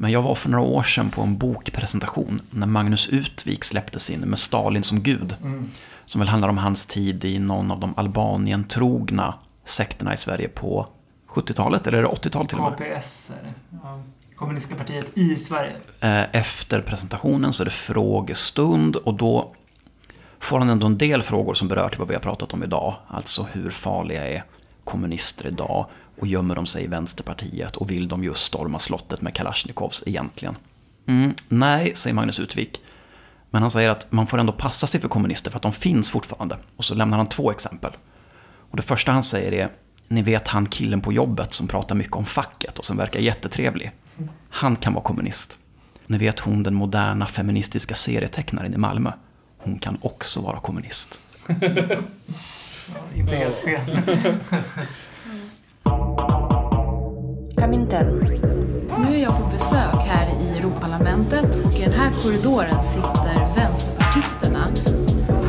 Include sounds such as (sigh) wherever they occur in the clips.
Men jag var för några år sedan på en bokpresentation när Magnus Utvik släpptes in med Stalin som gud. Mm. Som väl handlar om hans tid i någon av de Albanien-trogna sekterna i Sverige på 70-talet, eller är det 80-talet till och med? KPS är det. Ja. Kommunistiska partiet i Sverige. Eh, Efter presentationen så är det frågestund och då får han ändå en del frågor som berör till vad vi har pratat om idag. Alltså hur farliga är kommunister idag och gömmer de sig i Vänsterpartiet och vill de just storma slottet med Kalashnikovs egentligen? Mm, nej, säger Magnus Utvik. Men han säger att man får ändå passa sig för kommunister för att de finns fortfarande. Och så lämnar han två exempel. Och det första han säger är, ni vet han killen på jobbet som pratar mycket om facket och som verkar jättetrevlig. Han kan vara kommunist. Ni vet hon den moderna feministiska serietecknaren i Malmö. Hon kan också vara kommunist. (laughs) Ja, inte helt fel. Caminter. Nu är jag på besök här i Europaparlamentet och i den här korridoren sitter vänsterpartisterna.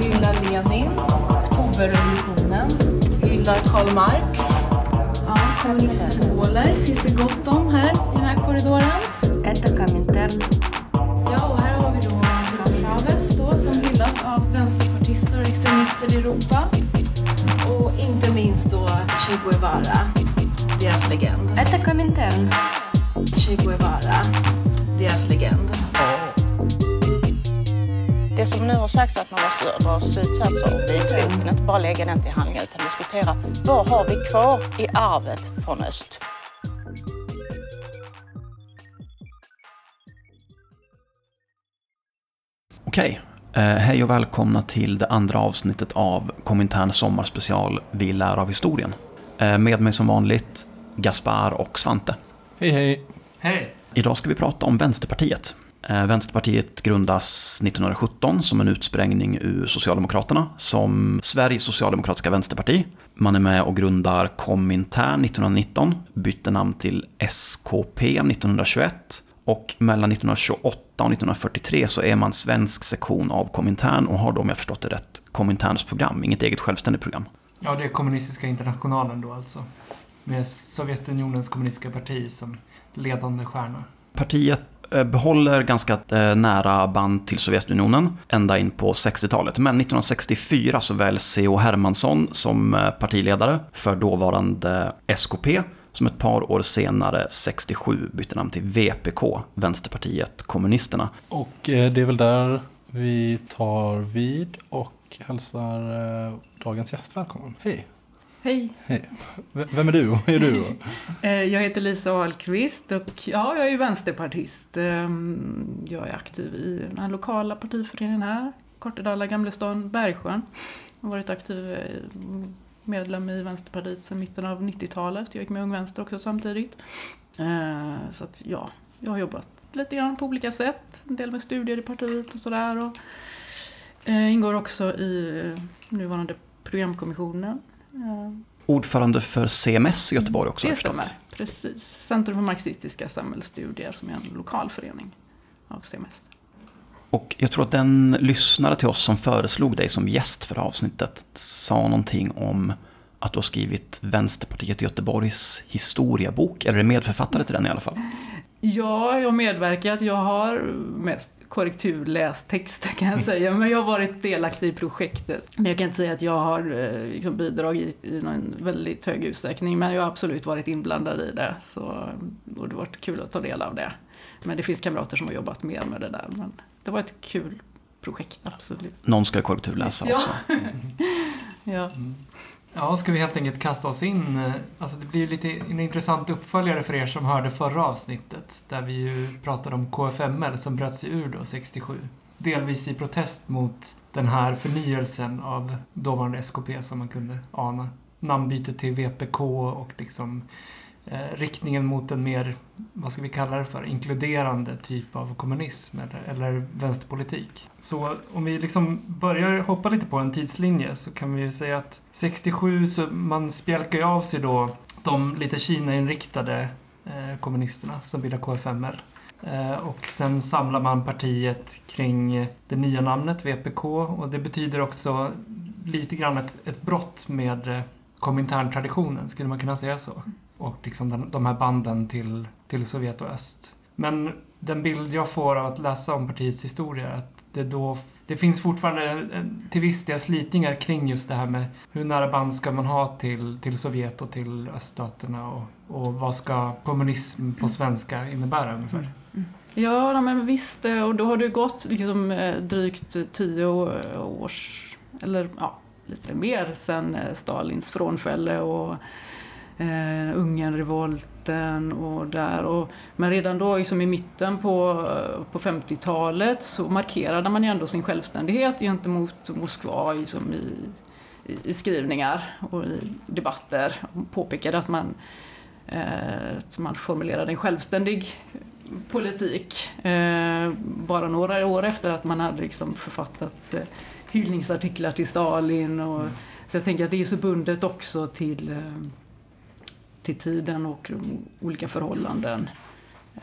Hyllar Lenin, oktoberrevolutionen, hyllar Karl Marx. Ja, kommunistsymboler finns det gott om här i den här korridoren. Ett Kamintern. Ja, och här har vi då Chavez då, som hyllas av vänsterpartister och extremister i Europa. Och inte minst då Che Guevara. deras legend. Это Komintern. Che Guevara, deras legend. Det som nu har sagts att man måste dra slutsatser av vitboken, inte bara lägga den till handlingar utan diskutera vad har vi kvar i arvet från öst? Okej, eh, hej och välkomna till det andra avsnittet av Komintern sommarspecial Vi lär av historien. Eh, med mig som vanligt Gaspar och Svante. Hej hej! Hej! Idag ska vi prata om Vänsterpartiet. Eh, Vänsterpartiet grundas 1917 som en utsprängning ur Socialdemokraterna som Sveriges socialdemokratiska vänsterparti. Man är med och grundar Komintern 1919, bytte namn till SKP 1921 och mellan 1928 och 1943 så är man svensk sektion av Komintern och har då, om jag förstått det rätt, Kominterns program, inget eget självständigt program. Ja, det är kommunistiska internationalen då alltså. Med Sovjetunionens kommunistiska parti som ledande stjärna. Partiet eh, behåller ganska eh, nära band till Sovjetunionen ända in på 60-talet. Men 1964 så väljs C.H. Hermansson som eh, partiledare för dåvarande SKP som ett par år senare, 67, bytte namn till VPK, Vänsterpartiet Kommunisterna. Och det är väl där vi tar vid och hälsar eh, dagens gäst välkommen. Hej! Hej, Hej! Vem är du och vad är du? (laughs) eh, jag heter Lisa Ahlqvist och ja, jag är ju vänsterpartist. Ehm, Jag är aktiv i den här lokala partiföreningen här, Kortedala, Gamlestan, Bergsjön. Jag har varit aktiv eh, medlem i Vänsterpartiet sedan mitten av 90-talet. Jag gick med Ung Vänster också samtidigt. Så att ja, jag har jobbat lite grann på olika sätt. En del med studier i partiet och sådär. Och, eh, Ingår också i eh, nuvarande programkommissionen. Eh, Ordförande för CMS i Göteborg också, har Det jag stämmer, precis. Centrum för marxistiska samhällsstudier som är en lokal förening av CMS. Och jag tror att den lyssnare till oss som föreslog dig som gäst för avsnittet sa någonting om att du har skrivit Vänsterpartiet Göteborgs historiebok, eller är medförfattare till den i alla fall. Ja, jag har medverkat. Jag har mest korrekturläst texter kan jag säga, men jag har varit delaktig i projektet. Men jag kan inte säga att jag har eh, liksom, bidragit i någon väldigt hög utsträckning, men jag har absolut varit inblandad i det. Så, och det har varit kul att ta del av det. Men det finns kamrater som har jobbat mer med det där. Men det var ett kul projekt, absolut. Någon ska korrekturläsa också. (laughs) Ja. Ja, Ja, ska vi helt enkelt kasta oss in? Eh, alltså det blir ju lite en intressant uppföljare för er som hörde förra avsnittet där vi ju pratade om KFML som bröt sig ur då 67. Delvis i protest mot den här förnyelsen av dåvarande SKP som man kunde ana. Namnbytet till VPK och liksom eh, riktningen mot en mer, vad ska vi kalla det för, inkluderande typ av kommunism eller, eller vänsterpolitik. Så om vi liksom börjar hoppa lite på en tidslinje så kan vi ju säga att 67 så man spjälkar ju av sig då de lite Kina-inriktade eh, kommunisterna som bildar KFML. Eh, och sen samlar man partiet kring det nya namnet VPK och det betyder också lite grann ett, ett brott med eh, Komintern-traditionen, skulle man kunna säga så? Och liksom den, de här banden till, till Sovjet och öst. Men den bild jag får av att läsa om partiets historia är att det då... Det finns fortfarande en- till viss del slitningar kring just det här med hur nära band ska man ha till, till Sovjet och till öststaterna och, och vad ska kommunism på svenska innebära ungefär? Ja, ja, men visst. eh, Och då har det gått liksom, eh, drygt tio års, eller ja, lite mer sen eh, Stalins frånfälle och eh, Ungernrevolten och där. Och, men redan då, liksom i mitten på, eh, på 50-talet, så markerade man ju ändå sin självständighet gentemot Moskva liksom i, i, i skrivningar och i debatter. Och påpekade att man, eh, att man formulerade en självständig politik. Eh, bara några år efter att man hade liksom författat eh, hyllningsartiklar till Stalin. Och, Så jag tänker att det är så bundet också till, eh, till tiden och olika förhållanden. Eh,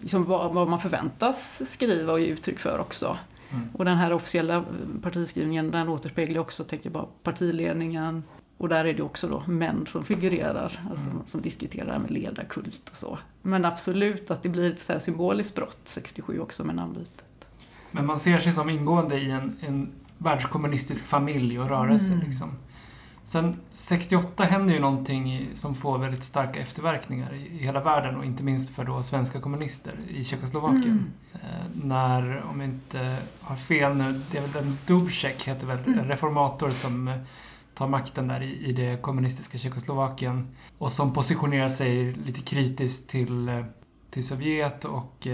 liksom vad, vad man förväntas skriva och ge uttryck för också. Mm. Och den här officiella partiskrivningen den återspeglar också, tänker jag bara, partiledningen. Och där är det också då män som figurerar, alltså, Mm. som diskuterar med ledarkult och så. Men absolut att det blir ett så symboliskt brott 67 också med namnbytet. Men man ser sig som ingående i en, en världskommunistisk familj och rörelse. Mm. Liksom. Sen 68 händer ju någonting som får väldigt starka efterverkningar i, hela världen och inte minst för då svenska kommunister i Tjeckoslovakien. Mm. Eh, när, om jag inte har fel nu, det är väl den Dubček heter väl, Mm. en reformator som eh, tar makten där i, i det kommunistiska Tjeckoslovakien och som positionerar sig lite kritiskt till, eh, till Sovjet och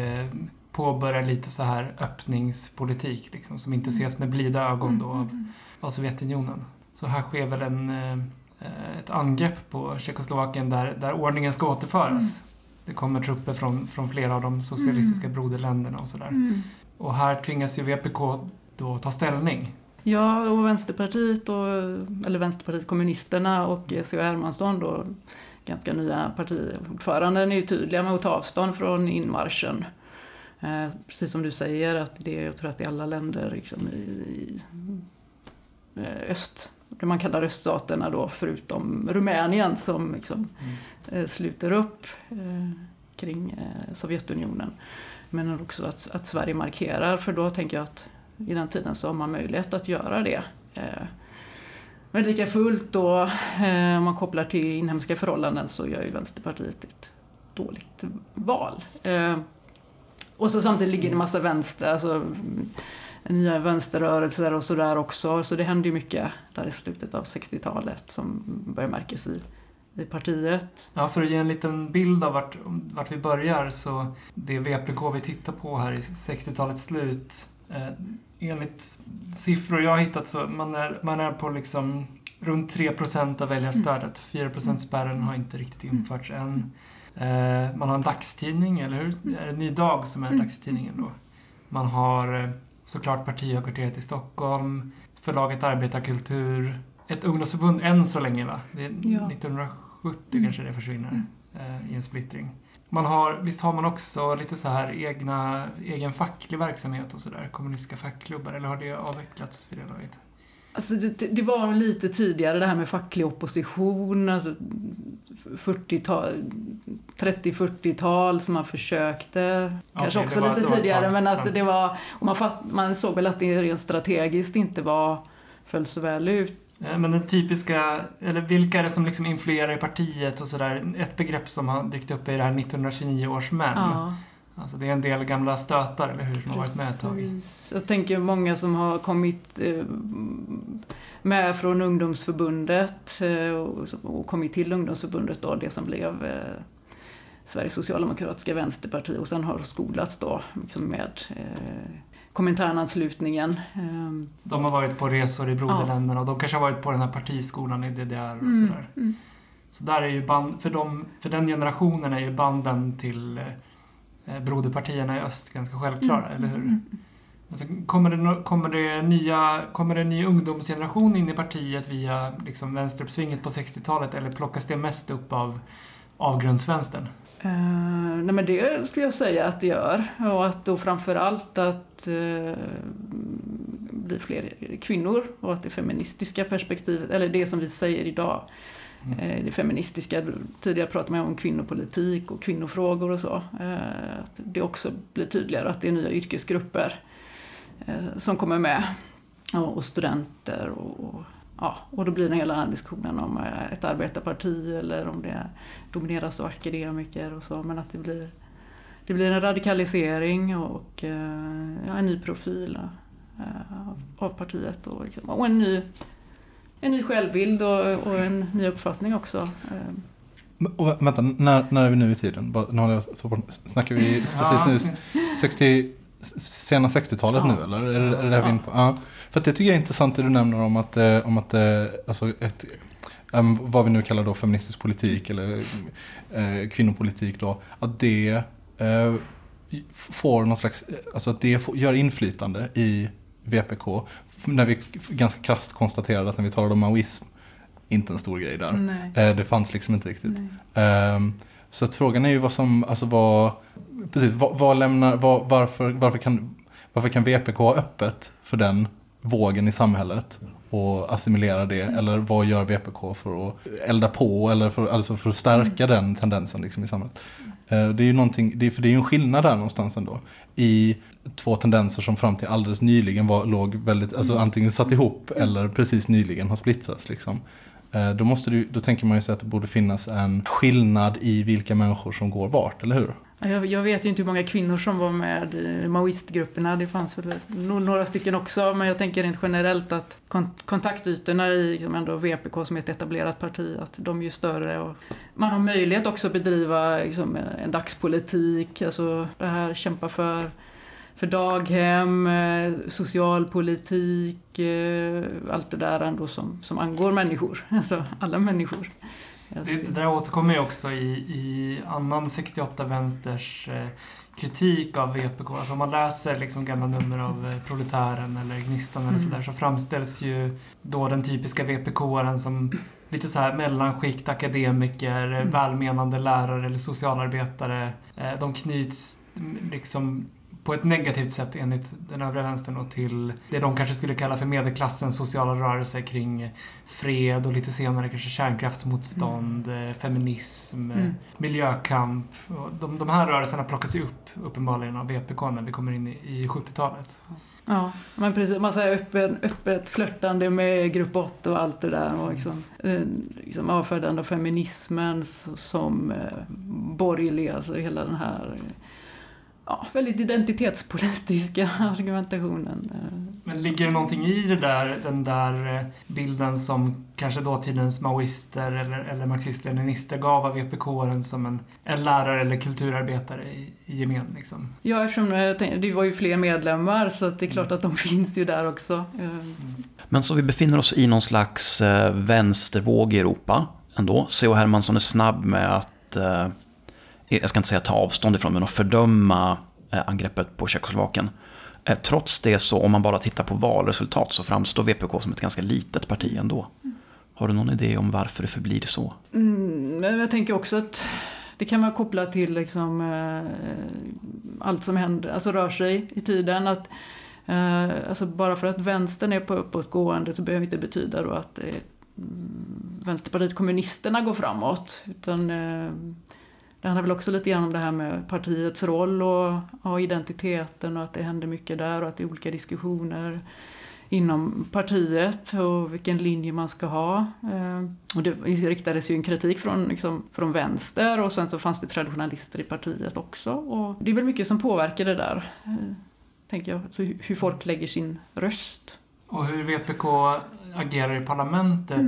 påbörjar lite så här öppningspolitik liksom, som inte ses med blida ögon då av, av Sovjetunionen. Så här sker väl en, eh, ett angrepp på Tjeckoslovakien där, där ordningen ska återföras. Det kommer trupper från, från flera av de socialistiska broderländerna och sådär. Mm. Och här tvingas ju VPK då ta ställning. Ja, och Vänsterpartiet, och, eller Vänsterpartiet kommunisterna och C.H. Hermansson då, ganska nya partiordföranden är ju tydliga med att ta avstånd från inmarschen. Eh, precis som du säger, att det, jag tror att det är alla länder liksom, i, i eh, öst, det man kallar öststaterna då, förutom Rumänien som liksom, eh, sluter upp eh, kring eh, Sovjetunionen. Men också att, att Sverige markerar, för då tänker jag att i den tiden så har man möjlighet att göra det. Men lika fullt då, om man kopplar till inhemska förhållanden så gör ju Vänsterpartiet ett dåligt val. Och så samtidigt ligger det en massa vänster, alltså mm, nya vänsterrörelser och sådär också. Så det händer ju mycket där i slutet av 60-talet som börjar märkas i, i partiet. Ja, för att ge en liten bild av vart, vart vi börjar så det VPK vi tittar på här i 60-talets slut eh, enligt siffror jag har hittat så man är man är på liksom runt 3% av väljarstödet. 4%-spärren har inte riktigt införts än. Eh, man har en dagstidning, eller hur? Det är en ny dag som är Mm. dagstidningen då. Man har eh, såklart partihögkvarteret i Stockholm, förlaget Arbetarkultur, ett ungdomsförbund än så länge va? Det är Ja. 1970 Mm. kanske det försvinner eh, i en splittring. Man har, visst har man också lite så här egna, egen facklig verksamhet och sådär? Kommunistiska fackklubbar, eller har det avvecklats vid det laget? Alltså det, det var lite tidigare det här med facklig opposition, alltså 40-tal, 30-40-tal som man försökte. Kanske Okej, också var- lite var tidigare, tag men att sen. det var... Och man, fatt, man såg väl att det rent strategiskt inte var, föll så väl ut. Eh, Men den typiska, eller vilka är det som liksom influerar i partiet och sådär? Ett begrepp som har dykt upp är det här 1929 års män. Ja, Alltså det är en del gamla stötar, eller hur? Som har varit med ett tag. Jag tänker många som har kommit eh, med från ungdomsförbundet eh, och, kommit till ungdomsförbundet då, det som blev eh, Sveriges socialdemokratiska vänsterparti och sen har skolats då liksom med Kominternanslutningen. Eh, De har varit på resor i broderländerna och de kanske har varit på den här partiskolan i DDR och mm, sådär. mm. Så där är ju band, för, dem, för den generationen är ju banden till broderpartierna i öst ganska självklara, Mm, eller hur? mm, Alltså, kommer, det, kommer, det nya, kommer det en ny ungdomsgeneration in i partiet via liksom, vänsteruppsvinget på 60-talet eller plockas det mest upp av avgrundsvänstern? Eh, nej men det skulle jag säga att det gör. Och att då framför allt att uh, bli fler kvinnor och att det feministiska perspektivet, eller det som vi säger idag, Mm. det feministiska. Tidigare pratade man om kvinnopolitik och kvinnofrågor och så. Eh, att det också blir tydligare att det är nya yrkesgrupper eh, som kommer med. Och, studenter och, Ja, och då blir det hela den här diskussionen om ett arbetarparti eller om det domineras av akademiker och så. Men att det blir, det blir en radikalisering och ja, en ny profil av, av partiet och, liksom, och en, ny, en ny självbild och, och en ny uppfattning också. Eh, Men- Och vä- vänta, när, när är vi nu i tiden? Bara- snackar vi precis nu 60, s- sena 60-talet Ja. nu eller? Är det, är det där vi är på? Ja. För det tycker jag är intressant det du nämner om att, eh, om att eh, alltså ett, em, vad vi nu kallar då feministisk politik eller eh, kvinnopolitik då, att det eh, får någon slags, alltså att det får, gör inflytande i VPK. När vi ganska krasst konstaterade att när vi talade om maoism, inte en stor grej där. Eh, Det fanns liksom inte riktigt. Ehm, Så att frågan är ju vad som, alltså vad, precis, vad, vad lämnar, vad, varför, varför, kan, varför kan VPK ha öppet för den vågen i samhället och assimilera det? Eller vad gör VPK för att elda på eller för, alltså för att stärka den tendensen liksom i samhället? Eh, Det är ju någonting, det är, för det är ju en skillnad där någonstans ändå. I två tendenser som fram till alldeles nyligen var, låg väldigt, alltså antingen satt ihop eller precis nyligen har splittrats liksom. Eh, Då, måste du, då tänker man ju sig att det borde finnas en skillnad i vilka människor som går vart, eller hur? Ja, Jag, jag vet ju inte hur många kvinnor som var med i maoistgrupperna. Det fanns väl några stycken också. Men jag tänker rent generellt att kon- kontaktytorna i liksom ändå VPK som är ett etablerat parti, att de är ju större. Och man har möjlighet också att bedriva liksom, en dagspolitik, alltså det här kämpa för för daghem, eh, socialpolitik, eh, allt det där ändå som, som angår människor. (laughs) Alltså alla människor. Det, det där återkommer ju också i, i annan 68 vänsters eh, kritik av VPK. Alltså om man läser liksom gamla nummer av Proletären eller Gnistan eller Mm. sådär så framställs ju då den typiska VPK-aren som lite så här mellanskikt, akademiker, Mm. välmenande lärare eller socialarbetare. De knyts mm, liksom på ett negativt sätt enligt den övriga vänstern då, till det de kanske skulle kalla för medelklassens sociala rörelse kring fred och lite senare kanske kärnkraftsmotstånd, eh, feminism, eh, Mm. miljökamp. Och de, de här rörelserna plockas ju upp uppenbarligen av VPK när vi kommer in i, i 70-talet. Ja, men precis. Man säger öppen, öppet flörtande med grupp 8 och allt det där. Och liksom, eh, liksom avfärdande av feminismen som eh, borgerlig, alltså hela den här eh, ja, väldigt identitetspolitiska (laughs) argumentationen. eh. Men ligger det någonting i det där, den där eh, bilden som kanske dåtidens maoister eller, eller marxister-leninister gav av VPK-aren som en, en lärare eller kulturarbetare i, i gemen? Liksom? Ja, eftersom jag tänkte, det var ju fler medlemmar så att det är klart att de (laughs) finns ju där också. Eh, Men så vi befinner oss i någon slags eh, vänstervåg i Europa ändå. C.H. Hermansson är snabb med att, eh, jag ska inte säga ta avstånd ifrån, men att fördöma eh, angreppet på Tjeckoslovakien. Eh, trots det så, om man bara tittar på valresultat, så framstår VPK som ett ganska litet parti ändå. Har du någon idé om varför det förblir så? Mm, men jag tänker också att det kan vara kopplat till liksom, eh, allt som händer, alltså rör sig i tiden. Att, eh, alltså bara för att vänstern är på uppåtgående så behöver det inte betyda då att eh, mm, Vänsterpartiet kommunisterna går framåt. Utan eh, det handlar väl också lite grann om det här med partiets roll och ja, identiteten och att det händer mycket där och att det är olika diskussioner inom partiet och vilken linje man ska ha. Eh, Och det riktades ju en kritik från, liksom, från vänster och sen så fanns det traditionalister i partiet också. Och det är väl mycket som påverkar det där, eh, tänker jag. Så hur hur folk lägger sin röst. Och hur VPK agerar i parlamentet.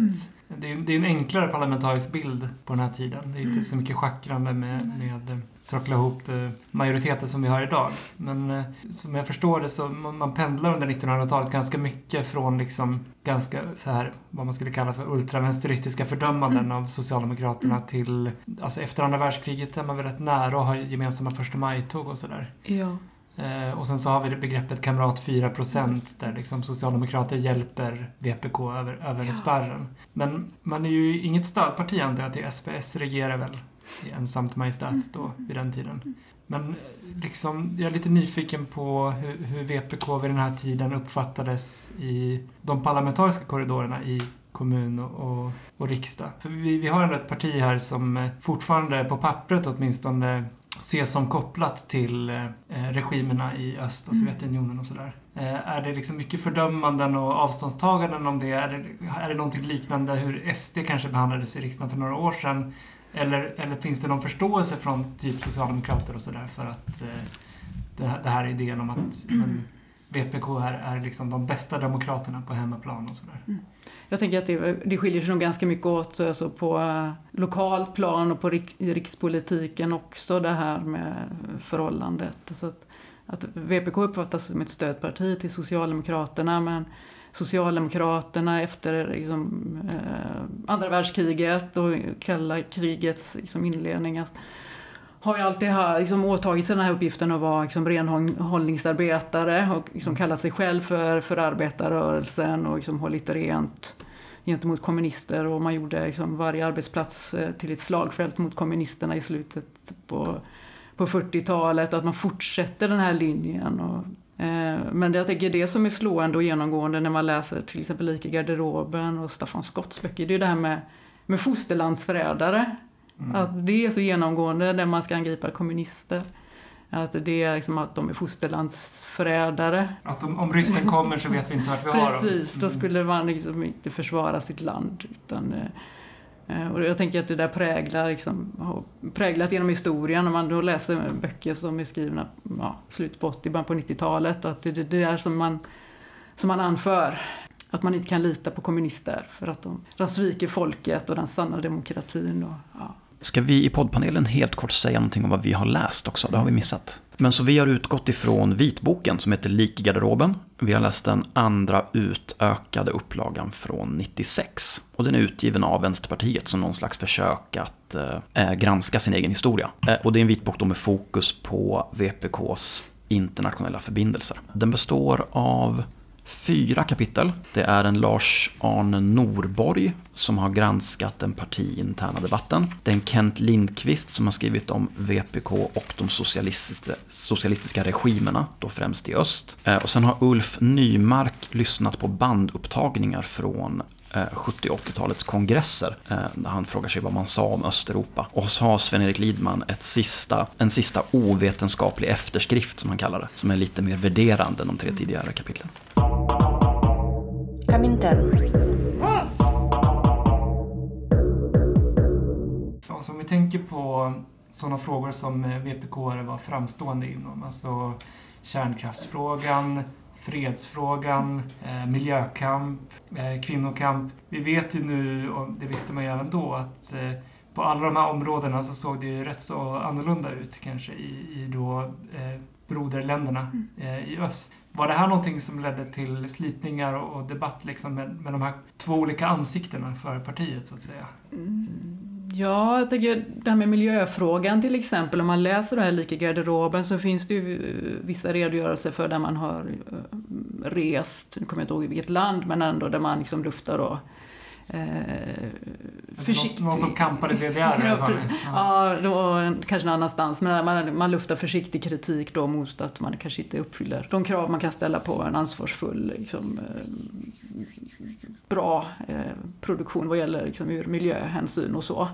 Det, är, det är en enklare parlamentarisk bild på den här tiden. Det är inte så mycket schackrande med, med eh, trockla ihop eh, majoriteten som vi har idag. Men eh, som jag förstår det så man, pendlar under 1900-talet ganska mycket från liksom ganska så här vad man skulle kalla för ultravänsteristiska fördömanden av Socialdemokraterna till alltså efter andra världskriget är man väl rätt nära att ha gemensamma första maj-tåg och sådär. Ja. Eh, och sen så har vi det begreppet kamrat 4% där liksom socialdemokrater hjälper VPK över, över Ja. spärren. Men man är ju inget stödparti antar jag till SPS regerar väl i ensamt majestät då vid den tiden. Men eh, liksom, jag är lite nyfiken på hur, hur VPK vid den här tiden uppfattades i de parlamentariska korridorerna i kommun och, och, och riksdag. För vi, vi har ändå ett parti här som eh, fortfarande på pappret åtminstone ses som kopplat till eh, regimerna i öst och Sovjetunionen och sådär. Eh, är det liksom mycket fördömanden och avståndstaganden om det? Är, det? är det någonting liknande hur SD kanske behandlades i riksdagen för några år sedan? Eller, eller finns det någon förståelse från typ socialdemokrater och sådär för att eh, det, här, det här idén om att men, VPK är, är liksom de bästa demokraterna på hemmaplan och sådär? Mm. Jag tänker att det, det skiljer sig nog ganska mycket åt alltså på eh, lokalt plan och på rik, i rikspolitiken också det här med förhållandet. Så att, att VPK uppfattas som ett stödparti till Socialdemokraterna men Socialdemokraterna efter liksom, eh, andra världskriget och kalla krigets liksom, inledning har ju alltid liksom, åtagit sig den här uppgiften att vara liksom, renhållningsarbetare och liksom, kallat sig själv för, för arbetarrörelsen och liksom, hållit rent gentemot kommunister och man gjorde liksom, varje arbetsplats eh, till ett slagfält mot kommunisterna i slutet på, på 40-talet och att man fortsätter den här linjen. Och, eh, men jag tänker det som är slående och genomgående när man läser till exempel Lik i garderoben och Staffan Skotts böcker, det är det här med, med fosterlandsförrädare. Mm. Att det är så genomgående när man ska angripa kommunister. Att det är liksom att de är fosterlandsförrädare. Att om, om ryssen kommer så vet vi inte vart vi har dem. Precis, då mm. skulle man liksom inte försvara sitt land. Utan, eh, och jag tänker att det där präglar, liksom, har präglat genom historien. Om man då läser böcker som är skrivna ja, slutet på 80 början på 90-talet. Och att det är det där som man, som man anför. Att man inte kan lita på kommunister för att de, de sviker folket och den sanna demokratin. Och, ja. Ska vi i poddpanelen helt kort säga någonting om vad vi har läst också? Det har vi missat. Men så vi har utgått ifrån vitboken som heter Lik i garderoben. Vi har läst den andra utökade upplagan från 96. Och den är utgiven av Vänsterpartiet som någon slags försök att eh, eh, granska sin egen historia. Eh, och det är en vitbok då med fokus på VPKs internationella förbindelser. Den består av fyra kapitel. Det är en Lars-Arne Norborg som har granskat den partiinterna debatten. Det är en Kent Lindqvist som har skrivit om VPK och de socialistiska, regimerna, då främst i öst. Eh, och sen har Ulf Nymark lyssnat på bandupptagningar från 70 och 80-talets kongresser. Eh, Där han frågar sig vad man sa om Östeuropa. Och så har Sven-Erik Lidman ett sista, en sista ovetenskaplig efterskrift som han kallar det. Som är lite mer värderande än de tre tidigare kapitlen. Kaminter. Alltså om vi tänker på sådana frågor som VPK var framstående inom, alltså kärnkraftsfrågan, fredsfrågan, eh, miljökamp, eh, kvinnokamp. Vi vet ju nu, och det visste man ju även då, att eh, på alla de här områdena så såg det ju rätt så annorlunda ut kanske i, i då eh, broderländerna mm. eh, i öst. Var det här någonting som ledde till slitningar och debatt liksom med, med de här två olika ansiktena för partiet så att säga? Mm. Ja, jag tycker det här med miljöfrågan till exempel, om man läser det här Lik i garderoben så finns det ju eh, vissa redogörelser för där man har eh, rest, nu kommer jag inte ihåg i vilket land, men ändå där man liksom luftar då försiktig. Någon, som kampade DDR (laughs) ja, ja. ja, då, kanske någon annanstans. Men man, man luftar försiktig kritik då mot att man kanske inte uppfyller de krav man kan ställa på en ansvarsfull, liksom, eh, bra eh, produktion vad gäller liksom, ur miljöhänsyn och så.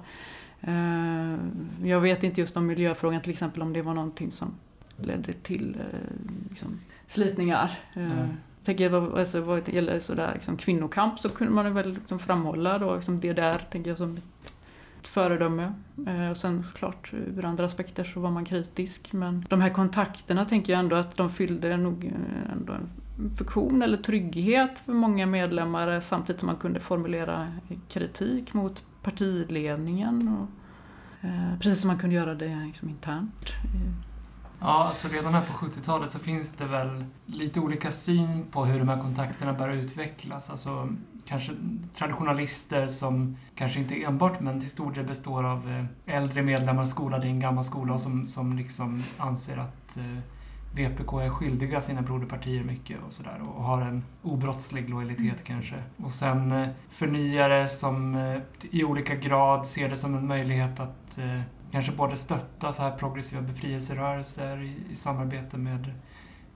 Eh, jag vet inte just om miljöfrågan till exempel om det var någonting som ledde till eh, liksom, slitningar. Mm tänker jag, alltså, vad gäller sådär, liksom, kvinnokamp så kunde man väl liksom framhålla då, liksom, det där tänker jag som ett föredöme. Eh, och sen klart ur andra aspekter så var man kritisk. Men de här kontakterna tänker jag ändå att de fyllde nog eh, ändå en funktion eller trygghet för många medlemmar eh, samtidigt som man kunde formulera eh, kritik mot partiledningen. Och, eh, precis som man kunde göra det liksom, internt. Ja, alltså redan här på 70-talet så finns det väl lite olika syn på hur de här kontakterna bör utvecklas. Alltså kanske traditionalister som kanske inte enbart men till stor del består av eh, äldre medlemmar skolade i en gammal skola som, som liksom anser att eh, VPK är skyldiga sina broderpartier mycket och sådär och har en obrottslig lojalitet mm. kanske. Och sen eh, förnyare som i olika grad ser det som en möjlighet att kanske både stötta så här progressiva befrielserörelser i, i samarbete med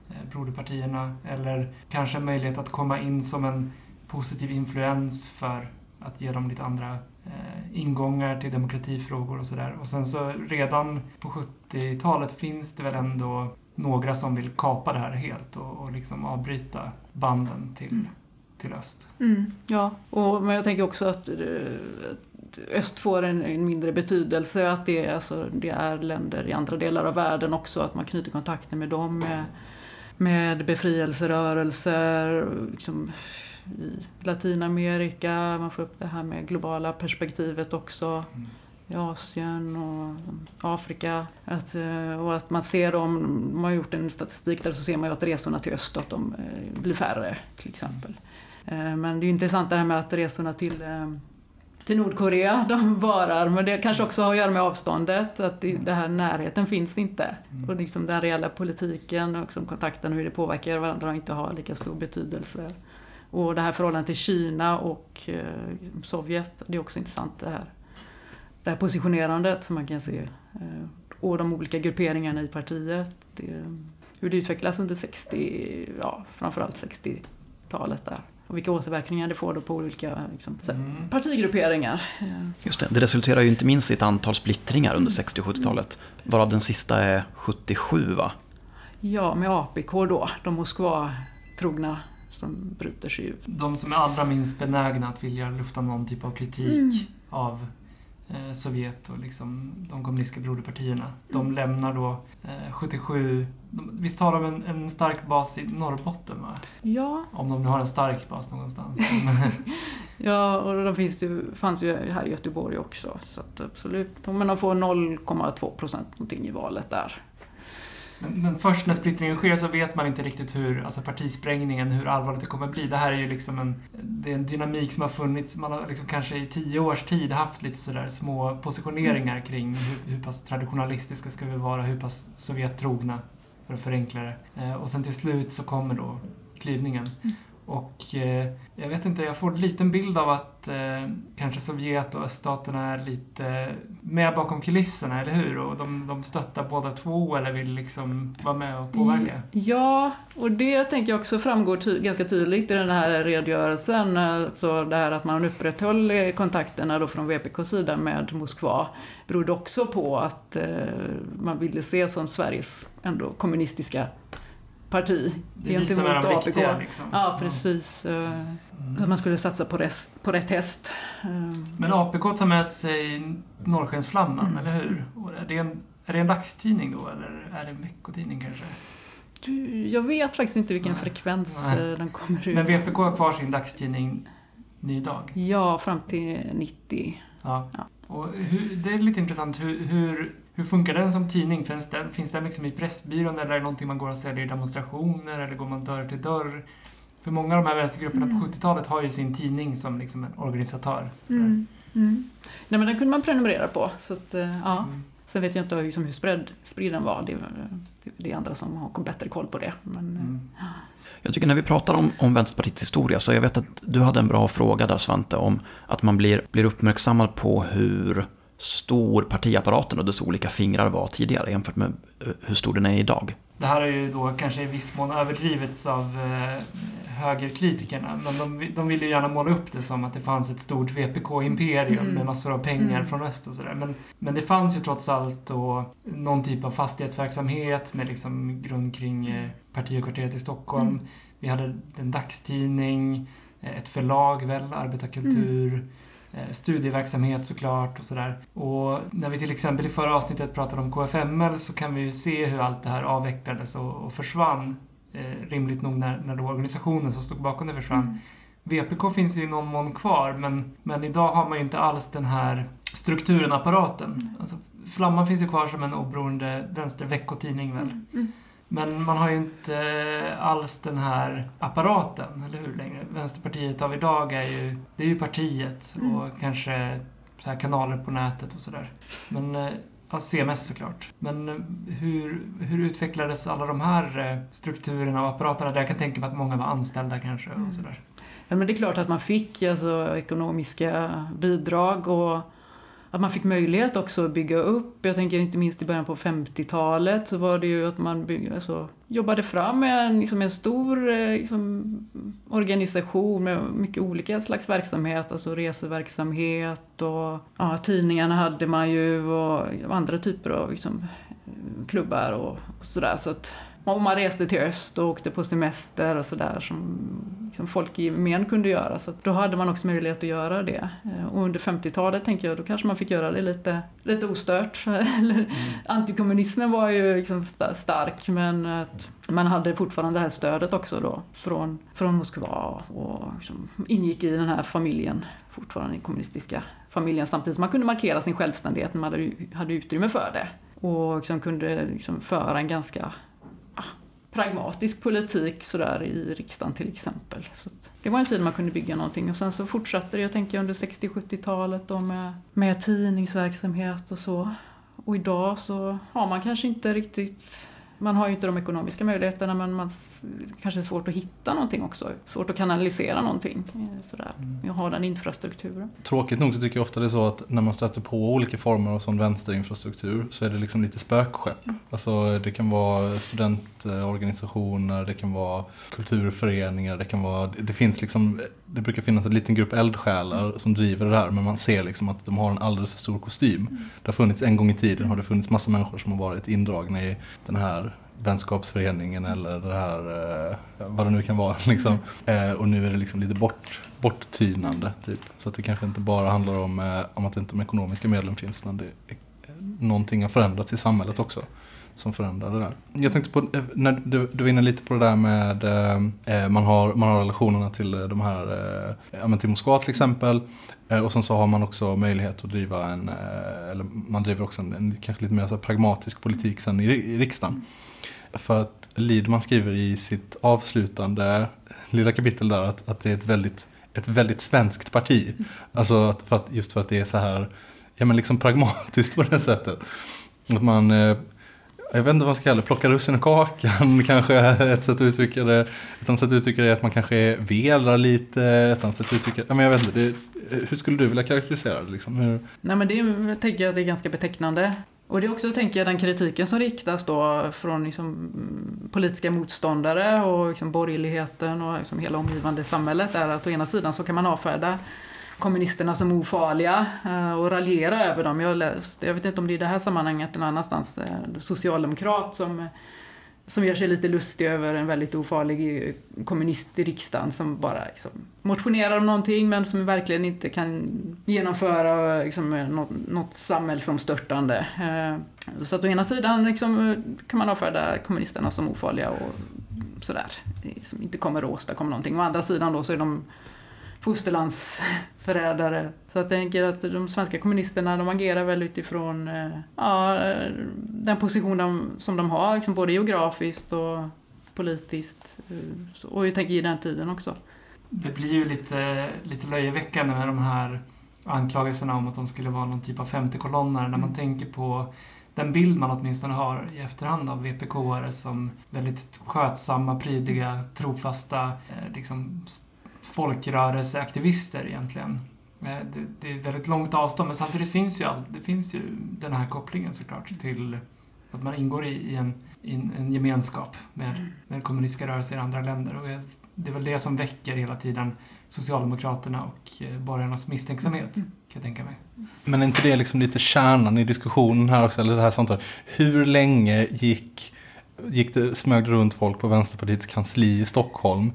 eh, broderpartierna eller kanske möjlighet att komma in som en positiv influens för att ge dem lite andra eh, ingångar till demokratifrågor och sådär. Och sen så redan på 70-talet finns det väl ändå några som vill kapa det här helt och, och liksom avbryta banden till, Mm. till öst. Mm, ja, och, men jag tänker också att eh, att öst får en, en mindre betydelse, att det, är- alltså, det är länder i andra delar av världen också, att man knyter kontakter med dem, med, med befrielserörelser, liksom, i Latinamerika, man får upp det här med globala perspektivet också. Mm. i Asien och liksom, Afrika. Att, eh, och att man ser dem, man har gjort en statistik där så ser man ju att resorna till öst att de eh, blir färre till exempel. Eh, men det är ju intressant det här med att resorna till, till Nordkorea, (laughs) de varar. Men det kanske också har att göra med avståndet, att det här närheten finns inte. Och liksom den reella politiken och liksom kontakten och hur det påverkar varandra har inte har lika stor betydelse. Och det här förhållandet till Kina och eh, Sovjet, det är också intressant det här. Det här positionerandet som man kan se. Eh, och de olika grupperingarna i partiet. Det, hur det utvecklas under 60, ja framförallt 60-talet där. Och vilka återverkningar det får då på olika liksom, Mm. partigrupperingar. Just det, det resulterar ju inte minst i ett antal splittringar under 60 och 70-talet. Varav den sista är 77 va? Ja, med APK då, de Moskva-trogna som bryter sig ut. De som är allra minst benägna att vilja lufta någon typ av kritik Mm. av Sovjet och liksom de kommunistiska broderpartierna. De Mm. lämnar då eh, 77... De, visst har de en, en stark bas i Norrbotten va? Ja, Om de nu har en stark bas någonstans. (laughs) ja och de finns ju, fanns ju här i Göteborg också. Så absolut. Men de får 0,2 procent någonting i valet där. Men, men först när splittringen sker så vet man inte riktigt hur, alltså partisprängningen, hur allvarligt det kommer bli. Det här är ju liksom en, det är en dynamik som har funnits, man har liksom kanske i tio års tid haft lite sådär små positioneringar kring hur, hur pass traditionalistiska ska vi vara, hur pass Sovjettrogna, för att förenkla det. Eh, och sen till slut så kommer då klyvningen. Och eh, jag vet inte, jag får en liten bild av att eh, kanske Sovjet och öststaterna är lite med bakom kulisserna, eller hur? Och de, de stöttar båda två eller vill liksom vara med och påverka. Ja, och det tänker jag också framgår ty- ganska tydligt i den här redogörelsen. Alltså det här att man upprätthöll kontakterna då från VPKs sida med Moskva berodde också på att eh, man ville se som Sveriges ändå kommunistiska parti Det är vi som är de riktiga liksom. Ja, precis. Eh, Mm. Att man skulle satsa på, rest, på rätt häst. Eh, Men APK tar med sig Norrskensflamman, Mm. eller hur? Är, det en, är det en dagstidning då, eller är det en veckotidning kanske? du, jag vet faktiskt inte vilken Nej. frekvens Nej. eh, den kommer ut. Men VPK har kvar sin dagstidning Ny Dag. Ja, fram till 90. Ja. Ja. Och hur, det är lite intressant, hur, hur, hur funkar den som tidning? Finns den, finns den liksom i Pressbyrån eller är det någonting man går och säljer i demonstrationer eller går man dörr till dörr? För många av de här vänstergrupperna Mm. på 70-talet har ju sin tidning som liksom en organisatör. Mm. Mm. Nej, men den kunde man prenumerera på. Så att, eh, ja. Mm. Sen vet jag inte liksom hur spridd, spridd den var. Det, är- det är andra som har bättre koll på det. Men, eh, Mm. Jag tycker när vi pratar om, om Vänsterpartiets historia, så jag vet att du hade en bra fråga där Svante, om att man blir, blir uppmärksammad på hur stor partiapparaten och dess olika fingrar var tidigare jämfört med eh, hur stor den är idag. Det här har ju då kanske i viss mån överdrivits av eh, högerkritikerna. Men de, de ville ju gärna måla upp det som att det fanns ett stort VPK-imperium Mm. med massor av pengar Mm. från öst och sådär. Men, men det fanns ju trots allt då någon typ av fastighetsverksamhet med liksom grund kring eh, partihögkvarteret i Stockholm. Mm. Vi hade en dagstidning, ett förlag väl, arbetarkultur. Mm. Eh, Studieverksamhet såklart och sådär. Och när vi till exempel i förra avsnittet pratade om KFML så kan vi ju se hur allt det här avvecklades och, och försvann. Eh, rimligt nog när, när då organisationen som stod bakom det försvann. Mm. VPK finns ju i någon mån kvar men, men idag har man ju inte alls den här strukturen, apparaten. Alltså, Flamman finns ju kvar som en oberoende vänster veckotidning väl. Mm. Men man har ju inte alls den här apparaten, eller hur? Längre. Vänsterpartiet av idag är ju, det är ju partiet Mm. och kanske så här kanaler på nätet och sådär. Men, eh, ja, CMS såklart. Men eh, hur, hur utvecklades alla de här eh, strukturerna och apparaterna? Där jag kan tänka mig att många var anställda kanske Mm. och sådär. Ja, men det är klart att man fick alltså, ekonomiska bidrag och att man fick möjlighet också att bygga upp. Jag tänker inte minst i början på 50-talet så var det ju att man bygg, alltså, jobbade fram en, liksom en stor eh, liksom, organisation med mycket olika slags verksamhet, alltså reseverksamhet och ja, tidningarna hade man ju och andra typer av liksom, klubbar och, och sådär. Så att, och man reste till öst och åkte på semester och sådär som liksom folk i gemen kunde göra. Så då hade man också möjlighet att göra det. Eh, och under 50-talet tänker jag, då kanske man fick göra det lite, lite ostört. (laughs) mm. Antikommunismen var ju liksom stark men att man hade fortfarande det här stödet också då från, från Moskva och liksom ingick i den här familjen, fortfarande den kommunistiska familjen samtidigt som man kunde markera sin självständighet när man hade, hade utrymme för det. Och liksom kunde liksom föra en ganska pragmatisk politik sådär i riksdagen till exempel. Så det var en tid man kunde bygga någonting och sen så fortsatte det, jag tänker under 60-70-talet då med, med tidningsverksamhet och så. Och idag så har man kanske inte riktigt man har ju inte de ekonomiska möjligheterna men man kanske är svårt att hitta någonting också. Svårt att kanalisera någonting. Eh, sådär. Jag har den infrastrukturen. Tråkigt nog så tycker jag ofta det är så att när man stöter på olika former av sån vänsterinfrastruktur så är det liksom lite spökskepp. Mm. Alltså det kan vara studentorganisationer, det kan vara kulturföreningar, det kan vara, det finns liksom, det brukar finnas en liten grupp eldsjälar som driver det här men man ser liksom att de har en alldeles för stor kostym. Mm. Det har funnits en gång i tiden har det funnits massa människor som har varit indragna i den här vänskapsföreningen eller det här, eh, vad det nu kan vara. (laughs) Liksom. Eh, och nu är det liksom lite bort, borttynande. Typ. Så att det kanske inte bara handlar om, eh, om att inte de ekonomiska medlen finns utan det, någonting har förändrats i samhället också som förändrar det där. Jag tänkte på, eh, när du, du var inne lite på det där med eh, eh man, har, man har relationerna till eh, de här, eh, till Moskva till exempel. Eh, och sen så har man också möjlighet att driva en, eller man driver också en, en kanske lite mer så pragmatisk politik sen i, i riksdagen. För att Lidman skriver i sitt avslutande lilla kapitel där att, att det är ett väldigt, ett väldigt svenskt parti. Alltså för att, just för att det är så här, ja men liksom pragmatiskt på det sättet. Att man, jag vet inte vad man ska kalla det, plocka russin i kakan (laughs) kanske är ett sätt att uttrycka det. Ett annat sätt att uttrycka det är att man kanske velar lite, ett annat sätt att uttrycka det, men jag vet inte, det, hur skulle du vilja karaktärisera det? Liksom? Hur? Nej men det tänker jag det är ganska betecknande. Och det är också, tänker jag, den kritiken som riktas då från liksom, politiska motståndare och liksom, borgerligheten och liksom, hela omgivande samhället är att å ena sidan så kan man avfärda kommunisterna som ofarliga eh, och raljera över dem. Jag läst, jag vet inte om det är i det här sammanhanget eller annanstans, eh, socialdemokrat som som gör sig lite lustig över en väldigt ofarlig eh, kommunist i riksdagen som bara liksom motionerar om någonting men som verkligen inte kan genomföra liksom, något, något samhällsomstörtande. Så att å ena sidan liksom, kan man avfärda kommunisterna som ofarliga och sådär, som inte kommer att åstadkomma någonting. Å andra sidan då så är de fosterlandsförrädare. Så jag tänker att de svenska kommunisterna de agerar väl utifrån eh, ja, den position de, som de har, liksom både geografiskt och politiskt. Eh, och jag tänker i den tiden också. Det blir ju lite, lite löjeväckande med de här anklagelserna om att de skulle vara någon typ av femtekolonnare när man mm. tänker på den bild man åtminstone har i efterhand av VPK-are som väldigt skötsamma, prydliga, trofasta, eh, liksom folkrörelseaktivister egentligen. Eh, det, det, är väldigt långt avstånd men samtidigt finns ju, all, det finns ju den här kopplingen såklart till att man ingår i, i, en, i en, gemenskap med, med kommunistiska rörelser i andra länder. Och det är väl det som väcker hela tiden Socialdemokraterna och eh, borgarnas misstänksamhet, kan jag tänka mig. Men är inte det liksom lite kärnan i diskussionen här också, eller det här samtalet? Hur länge gick, gick det, smög det runt folk på Vänsterpartiets kansli i Stockholm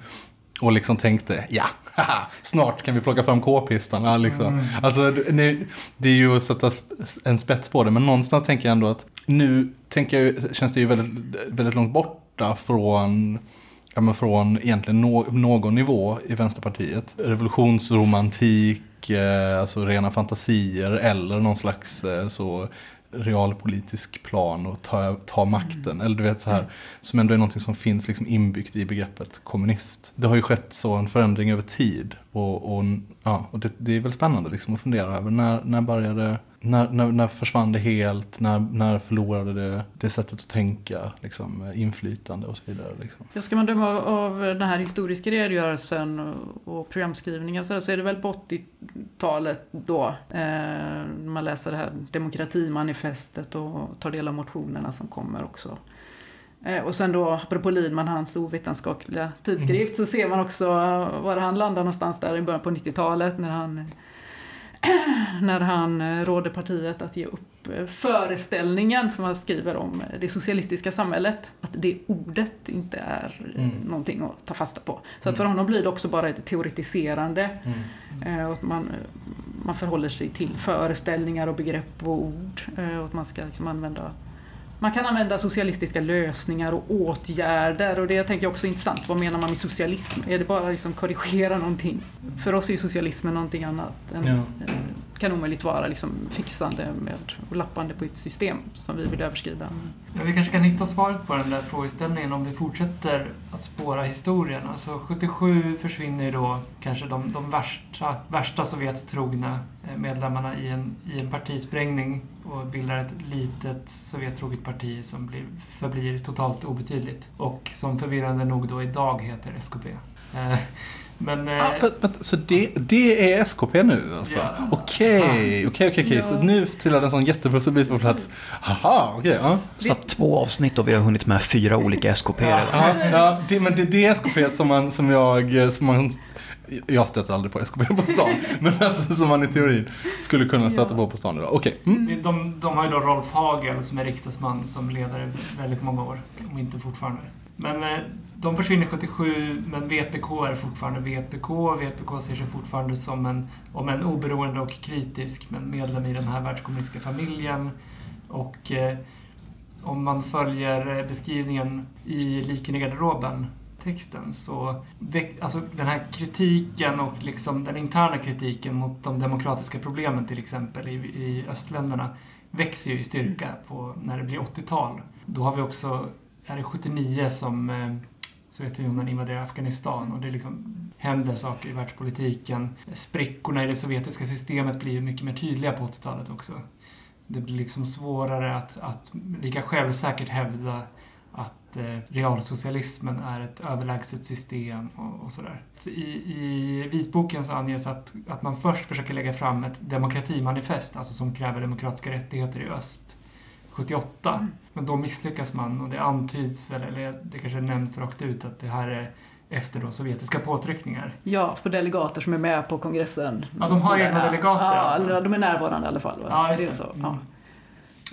och liksom tänkte, ja, haha, (laughs) snart kan vi plocka fram k-pistarna. Liksom. Mm. Alltså, det är ju att sätta en spets på det, men någonstans tänker jag ändå att nu tänker jag, känns det ju väldigt, väldigt långt borta från ja, men från egentligen no någon nivå i Vänsterpartiet. Revolutionsromantik, eh, alltså rena fantasier eller någon slags eh, så realpolitisk plan och ta, ta makten. Mm. Eller du vet så här, som ändå är någonting som finns liksom inbyggt i begreppet kommunist. Det har ju skett så en förändring över tid och, och, ja, och det, det är väl spännande liksom att fundera över när, när började när, när, när försvann det helt? När, när förlorade det det sättet att tänka? Liksom, inflytande och så vidare. Liksom. Ja, ska man döma av den här historiska redogörelsen och, och programskrivningen så är det väl på 80-talet då. Eh, man läser det här demokratimanifestet och tar del av motionerna som kommer också. Eh, och sen då, apropå Lidman, hans ovetenskapliga tidskrift, så ser man också var han landar någonstans där i början på 90-talet när han (clears throat) när han eh, råder partiet att ge upp eh, föreställningen som han skriver om det socialistiska samhället. Att det ordet inte är Mm. någonting att ta fasta på. Så att för honom blir det också bara ett teoretiserande. Eh, Och att man, man förhåller sig till föreställningar och begrepp och ord. Och att man ska liksom använda man kan använda socialistiska lösningar och åtgärder och det tänker jag också är intressant. Vad menar man med socialism? Är det bara liksom korrigera någonting? För oss är socialismen någonting annat. Än, Ja kan omöjligt vara liksom fixande med och lappande på ett system som vi vill överskrida. Ja, vi kanske kan hitta svaret på den där frågeställningen om vi fortsätter att spåra historien. Alltså 77 försvinner ju då kanske de, de värsta, värsta Sovjettrogna eh, medlemmarna i en, i en partisprängning och bildar ett litet Sovjettroget parti som blir, förblir totalt obetydligt och som förvirrande nog då idag heter SKP. Eh, Eh, Men... eh, Ah, vänta, vänta, så det, det är SKP nu alltså? Ja. Okej, okej, okej. Så Ja. nu trillade en sån jättepusselbit på plats. Haha, okej. ja. Så att två avsnitt och vi har hunnit med fyra olika SKP redan. Ja, ja det, men det är det SKP som man, som jag, som man, jag stöter aldrig på SKP på stan, (laughs) men alltså som man i teorin skulle kunna stöta Ja. på på stan idag. Okej. Mm. De, de har ju då Rolf Hagel som är riksdagsman som ledare väldigt många år, om inte fortfarande. Men eh, de försvinner 77, men VPK är fortfarande VPK. VPK ser sig fortfarande som en, om en oberoende och kritisk, men medlem i den här världskommunistiska familjen. Och eh, om man följer eh, beskrivningen i Liken i garderoben texten så alltså den här kritiken och liksom den interna kritiken mot de demokratiska problemen till exempel i, i östländerna växer ju i styrka på när det blir 80-tal. Då har vi också, är det 79 som eh, Sovjetunionen invaderar Afghanistan och det liksom händer saker i världspolitiken. Sprickorna i det sovjetiska systemet blir mycket mer tydliga på 80-talet också. Det blir liksom svårare att, att lika självsäkert hävda att eh, realsocialismen är ett överlägset system och, och sådär. I, I vitboken så anges att, att man först försöker lägga fram ett demokratimanifest, alltså som kräver demokratiska rättigheter i öst, 78. Men då misslyckas man och det antyds väl, eller det kanske nämns rakt ut att det här är efter då sovjetiska påtryckningar. Ja, på delegater som är med på kongressen. Ja, de har egna delegater Ja, alltså. de är närvarande i alla fall. Ja, just är det. så. Mm. Ja.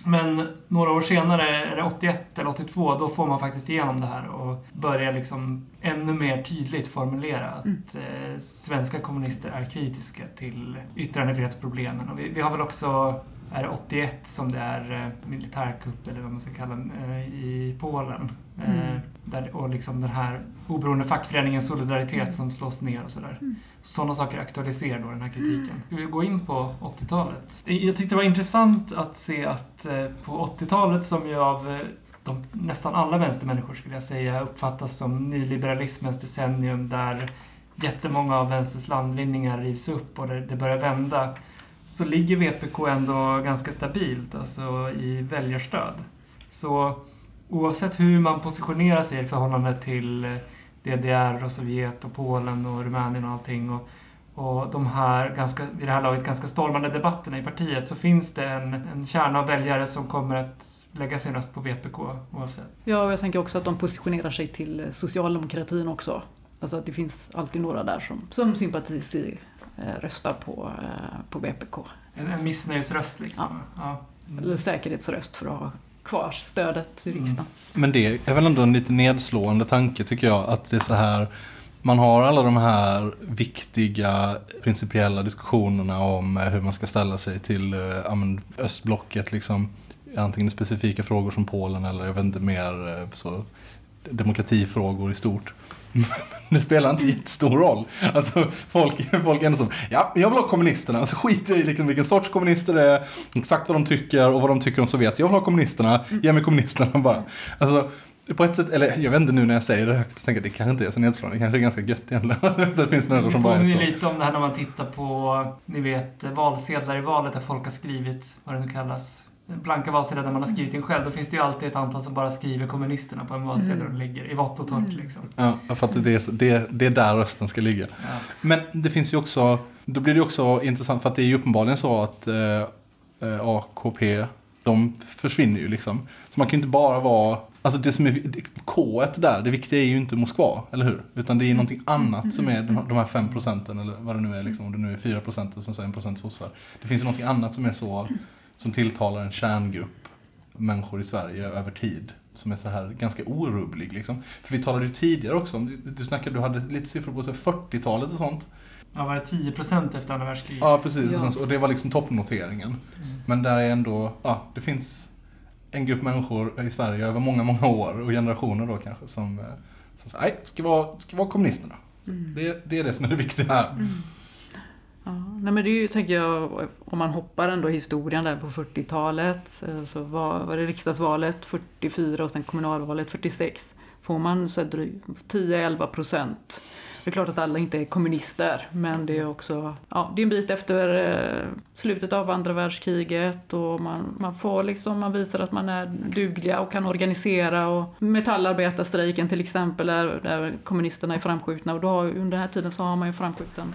Men några år senare, är det 81 eller 82, då får man faktiskt igenom det här och börjar liksom ännu mer tydligt formulera att Mm. eh, svenska kommunister är kritiska till yttrandefrihetsproblemen. Och vi, vi har väl också, är det 81 som det är eh, militärkupp eller vad man ska kalla det, eh, i Polen. Eh, Mm. där, och liksom den här oberoende fackföreningen Solidaritet Mm. som slås ner och sådär. Mm. Sådana saker aktualiserar då den här kritiken. Ska vi gå in på 80-talet? Jag tyckte det var intressant att se att på 80-talet, som ju av de, nästan alla vänstermänniskor skulle jag säga uppfattas som nyliberalismens decennium där jättemånga av vänsterns landvinningar rivs upp och det, det börjar vända, så ligger VPK ändå ganska stabilt alltså i väljarstöd. Så oavsett hur man positionerar sig i förhållande till eh, DDR och Sovjet och Polen och Rumänien och allting och, och de här, ganska, vid det här laget, ganska stormande debatterna i partiet så finns det en, en kärna av väljare som kommer att lägga sin röst på VPK oavsett. ja, och jag tänker också att de positionerar sig till eh, socialdemokratin också. Alltså att det finns alltid några där som, som sympatiserar röstar på, eh, på VPK. En, en missnöjesröst liksom. Ja. Eller säkerhetsröst för att ha kvar stödet i Mm. riksdagen. Men det är väl ändå en lite nedslående tanke tycker jag, att det är så här man har alla de här viktiga principiella diskussionerna om eh, hur man ska ställa sig till eh, ja, men, östblocket, liksom, antingen specifika frågor som Polen eller jag vet inte mer eh, så, demokratifrågor i stort. (laughs) Det spelar inte jättestor roll. Alltså, folk, folk är ändå som, ja, jag vill ha kommunisterna. Alltså skiter jag i liksom vilken sorts kommunister det är, exakt vad de tycker och vad de tycker om Sovjet. Jag vill ha kommunisterna, ge mig kommunisterna bara. Alltså, på ett sätt, eller jag vet inte nu när jag säger det högt, så tänker jag det kanske inte är så nedslående, det kanske är ganska gött egentligen. (laughs) det finns människor som bara är så. lite om det här när man tittar på, ni vet, valsedlar i valet där folk har skrivit, vad det nu kallas, blanka valsedlar där man har skrivit in själv. Då finns det ju alltid ett antal som bara skriver kommunisterna på en valsedel Mm. och lägger i vått och torrt liksom. Ja, för att det är, det, det är där rösten ska ligga. Ja. Men det finns ju också, Då blir det också intressant för att det är ju uppenbarligen så att eh, eh, AKP, de försvinner ju liksom. Så man kan ju inte bara vara, alltså det som är K där, det viktiga är ju inte Moskva, eller hur? Utan det är ju någonting annat som är de här- de här fem procenten eller vad det nu är, liksom, om det nu är fyra procent och sen så en procent sossar. Det finns ju någonting annat som är så, som tilltalar en kärngrupp människor i Sverige över tid. Som är så här ganska orubblig liksom. För vi talade ju tidigare också om, du snackade, du hade lite siffror på så här 40-talet och sånt. Ja, var det 10 procent efter andra världskriget? Ja, precis. Ja. Och, sen, och det var liksom toppnoteringen. Men där är ändå, ja, det finns en grupp människor i Sverige över många, många år och generationer då kanske som, eh, som säger, nej, ska vara, ska vara kommunisterna. Det, det är det som är det viktiga här. Ja, nej men det är ju, tänker jag, om man hoppar ändå historien där på 40-talet, eh, så var, var det riksdagsvalet 44 och sen kommunalvalet 46. Får man 10-11 procent. Det är klart att alla inte är kommunister, men det är också ja, det är en bit efter eh, slutet av andra världskriget och man, man får liksom, man visar att man är dugliga och kan organisera och metallarbetarstrejken till exempel, där, där kommunisterna är framskjutna och då har, under den här tiden så har man ju framskjuten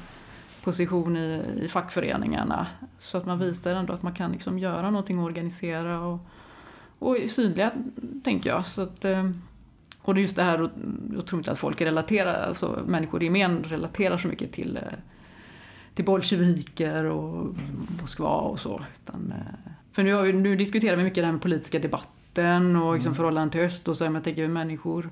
position i, i fackföreningarna. Så att man visar ändå att man kan liksom göra någonting och organisera och, och synliga, tänker jag. Så att, eh, och det är just det här, jag tror inte att folk relaterar, alltså människor i gemen relaterar så mycket till, eh, till bolsjeviker och Moskva och så. Utan, eh, för nu, har vi, nu diskuterar vi mycket det här med politiska debatten och liksom förhållande till öst och så. Men jag tänker människor,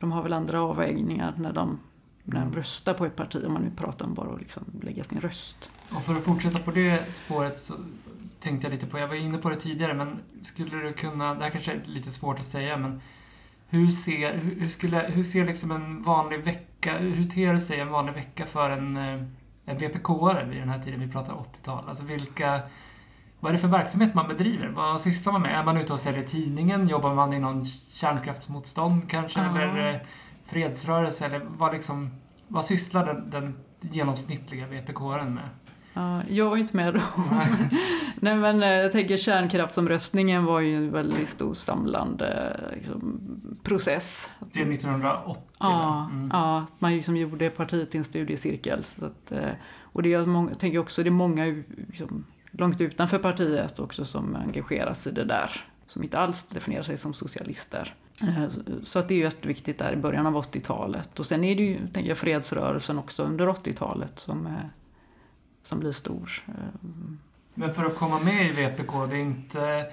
de har väl andra avvägningar när de, när de röstar på ett parti. Om man nu pratar om bara att liksom lägga sin röst. Och för att fortsätta på det spåret så tänkte jag lite på, jag var inne på det tidigare, men skulle du kunna, det här kanske är lite svårt att säga, men hur ser, hur, skulle, hur ser liksom en vanlig vecka, hur ter sig en vanlig vecka för en, eh, en VPK-are vid den här tiden, vi pratar 80-tal? Alltså vilka, vad är det för verksamhet man bedriver? Vad sysslar man med? Är man ute och säljer tidningen? Jobbar man i någon kärnkraftsmotstånd kanske? Ja. Eller eh, fredsrörelse? Eller vad liksom, vad sysslar den, den genomsnittliga VPK-aren med? Ja, jag ju inte med då. (laughs) Nej men eh, jag tänker kärnkraftsomröstningen var ju en väldigt stor samlande liksom, process. Det är 1980 Ja? Mm. ja, man liksom gjorde partiet i en studiecirkel. Så att, eh, och det är, jag tänker också det är många liksom, långt utanför partiet också som engagerar sig i det där. Som inte alls definierar sig som socialister. Eh, så- att det är ju jätteviktigt där i början av 80-talet. Och sen är det ju, tänker jag, fredsrörelsen också under 80-talet som, som blir stor. Eh, Men för att komma med i VPK, det är inte,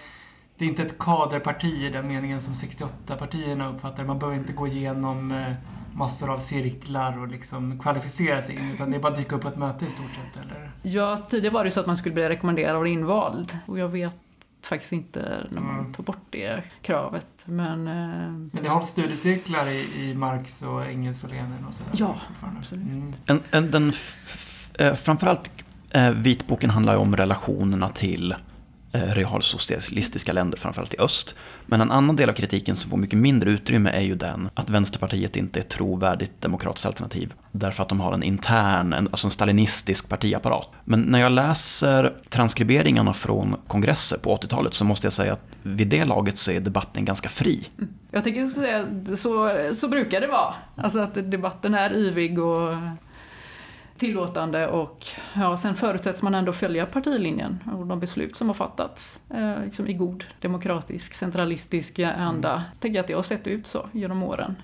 det är inte ett kaderparti i den meningen som 68-partierna uppfattar. Man behöver inte gå igenom eh, massor av cirklar och liksom kvalificera sig in, utan det är bara att dyka upp på ett möte i stort sett, eller? Ja, tidigare var det så att man skulle bli rekommenderad och invald. Och jag vet faktiskt inte när man Mm. tar bort det kravet. Men eh, Men det hålls studiecirklar i, i Marx och Engels och Lenin och sådär? Ja, absolut. Mm. En, en, den f- f- eh, framförallt eh, vitboken handlar ju om relationerna till Eh, realsocialistiska länder, framförallt i öst. Men en annan del av kritiken som får mycket mindre utrymme är ju den att Vänsterpartiet inte är ett trovärdigt demokratiskt alternativ. Därför att de har en intern, en, alltså en stalinistisk partiapparat. Men när jag läser transkriberingarna från kongresser på 80-talet så måste jag säga att vid det laget så är debatten ganska fri. Mm. jag tänker säga att så, så brukar det vara. Alltså att debatten är yvig och tillåtande och ja, sen förutsätts man ändå följa partilinjen och de beslut som har fattats eh, liksom i god demokratisk, centralistisk anda. Jag tänker att det har sett ut så genom åren.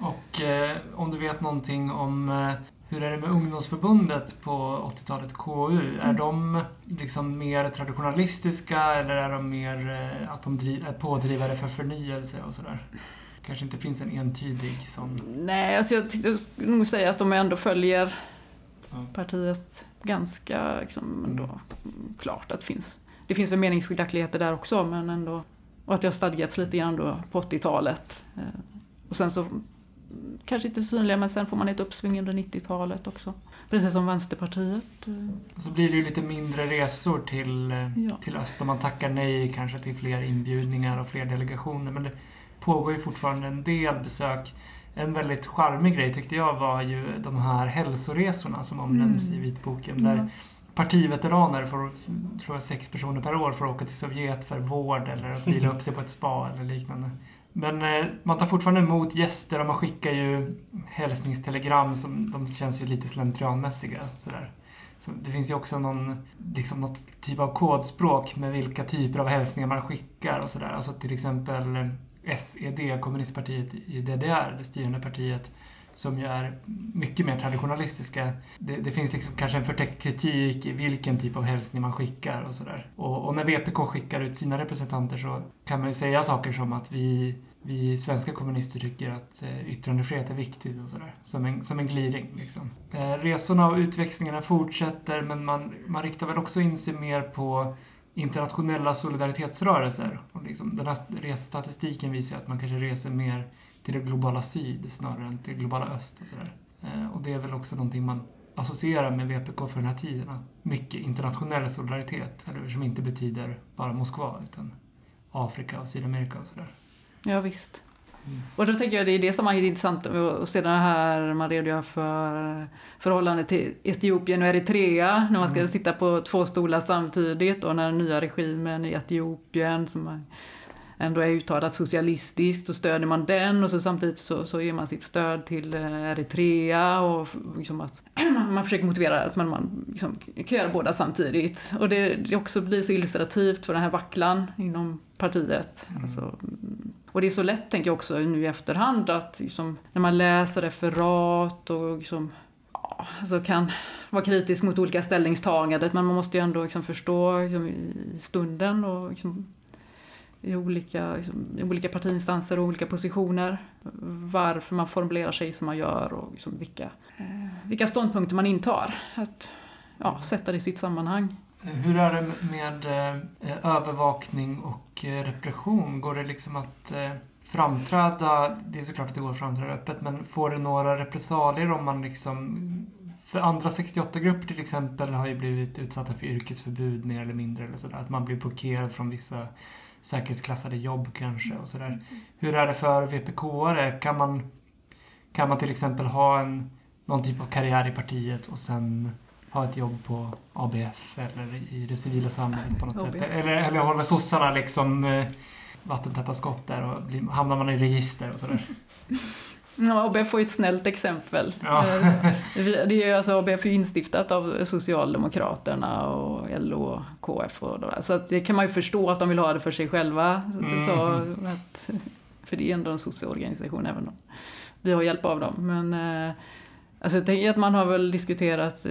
Och eh, om du vet någonting om eh, hur är det med ungdomsförbundet på 80-talet, KU? Är de liksom mer traditionalistiska eller är de mer eh, att de driv, är pådrivare för förnyelse och sådär? Kanske inte finns en entydig sån... Nej, alltså jag, skulle nog säga att de ändå följer. Partiet ganska liksom, ändå, klart att det finns. Det finns väl meningsskiljaktigheter där också, men ändå. Och att det har stadgats lite grann då på 80-talet. Eh, Och sen så, mm, kanske inte synliga, men sen får man ett uppsving under 90-talet också. Precis som Vänsterpartiet. eh, Och så blir det ju lite mindre resor till, eh, Ja. till öst och man tackar nej kanske till fler inbjudningar och fler delegationer. Men det pågår ju fortfarande en del besök. En väldigt charmig grej tyckte jag var ju de här hälsoresorna som omnämns Mm. i vitboken. Där Ja. partiveteraner, får, tror jag sex personer per år, får åka till Sovjet för vård eller att vila upp sig på ett spa eller liknande. Men eh, man tar fortfarande emot gäster och man skickar ju hälsningstelegram som de känns ju lite slentrianmässiga. Sådär. Så det finns ju också någon, liksom något typ av kodspråk med vilka typer av hälsningar man skickar och sådär. Alltså till exempel SED, kommunistpartiet i DDR, det styrande partiet, som ju är mycket mer traditionalistiska. Det, det, finns liksom kanske en förtäckt kritik i vilken typ av hälsning man skickar och sådär. Och, och, när VPK skickar ut sina representanter så kan man ju säga saker som att vi, vi svenska kommunister tycker att eh, yttrandefrihet är viktigt och sådär. Som en, som en gliring liksom. Eh, resorna och utväxlingarna fortsätter men man, man riktar väl också in sig mer på internationella solidaritetsrörelser. Och liksom, den här resestatistiken visar att man kanske reser mer till det globala syd snarare än till det globala öst och sådär. Eh, och det är väl också någonting man associerar med VPK för den här tiden. Mycket internationell solidaritet, eller som inte betyder bara Moskva utan Afrika och Sydamerika och sådär. Ja, visst. Mm. Och då tänker jag det är det som är intressant att se det här man redogör för förhållandet till Etiopien och Eritrea när man ska mm. sitta på två stolar samtidigt och när den nya regimen i Etiopien som ändå är uttalat socialistiskt och stödjer man den och så samtidigt så, så ger man sitt stöd till eh, Eritrea och liksom att (clears throat) man försöker motivera att man, man liksom, kan göra båda samtidigt. Och det, det också blir så illustrativt för den här vacklan inom partiet. Mm. Alltså, och det är så lätt, tänker jag också nu i efterhand, att liksom, när man läser referat och liksom, alltså kan vara kritisk mot olika ställningstaganden, men man måste ju ändå liksom förstå liksom, i stunden och liksom, i olika, liksom, i olika partiinstanser och olika positioner. Varför man formulerar sig som man gör och liksom vilka, eh, vilka ståndpunkter man intar. Att ja, sätta det i sitt sammanhang. Hur är det med eh, övervakning och eh, repression? Går det liksom att eh, framträda, det är såklart att det går att framträda öppet, men får det några repressalier om man liksom för andra 68-grupper till exempel har ju blivit utsatta för yrkesförbud mer eller mindre eller sådär. Att man blir blockerad från vissa säkerhetsklassade jobb kanske och sådär. Hur är det för VPK-are? Kan man, kan man till exempel ha en, någon typ av karriär i partiet och sen ha ett jobb på ABF eller i det civila samhället på något sätt? Eller, eller håller sossarna liksom eh, vattentäta skott där och blir, hamnar man i register och sådär? (laughs) Ja, ABF är ett snällt exempel. Ja. Eh, det är alltså, ABF är instiftat av Socialdemokraterna och LO och KF och de Så att det kan man ju förstå att de vill ha det för sig själva. Mm. Så att, för det är ändå en socioorganisation även om vi har hjälp av dem. Men eh, alltså, jag tänker att man har väl diskuterat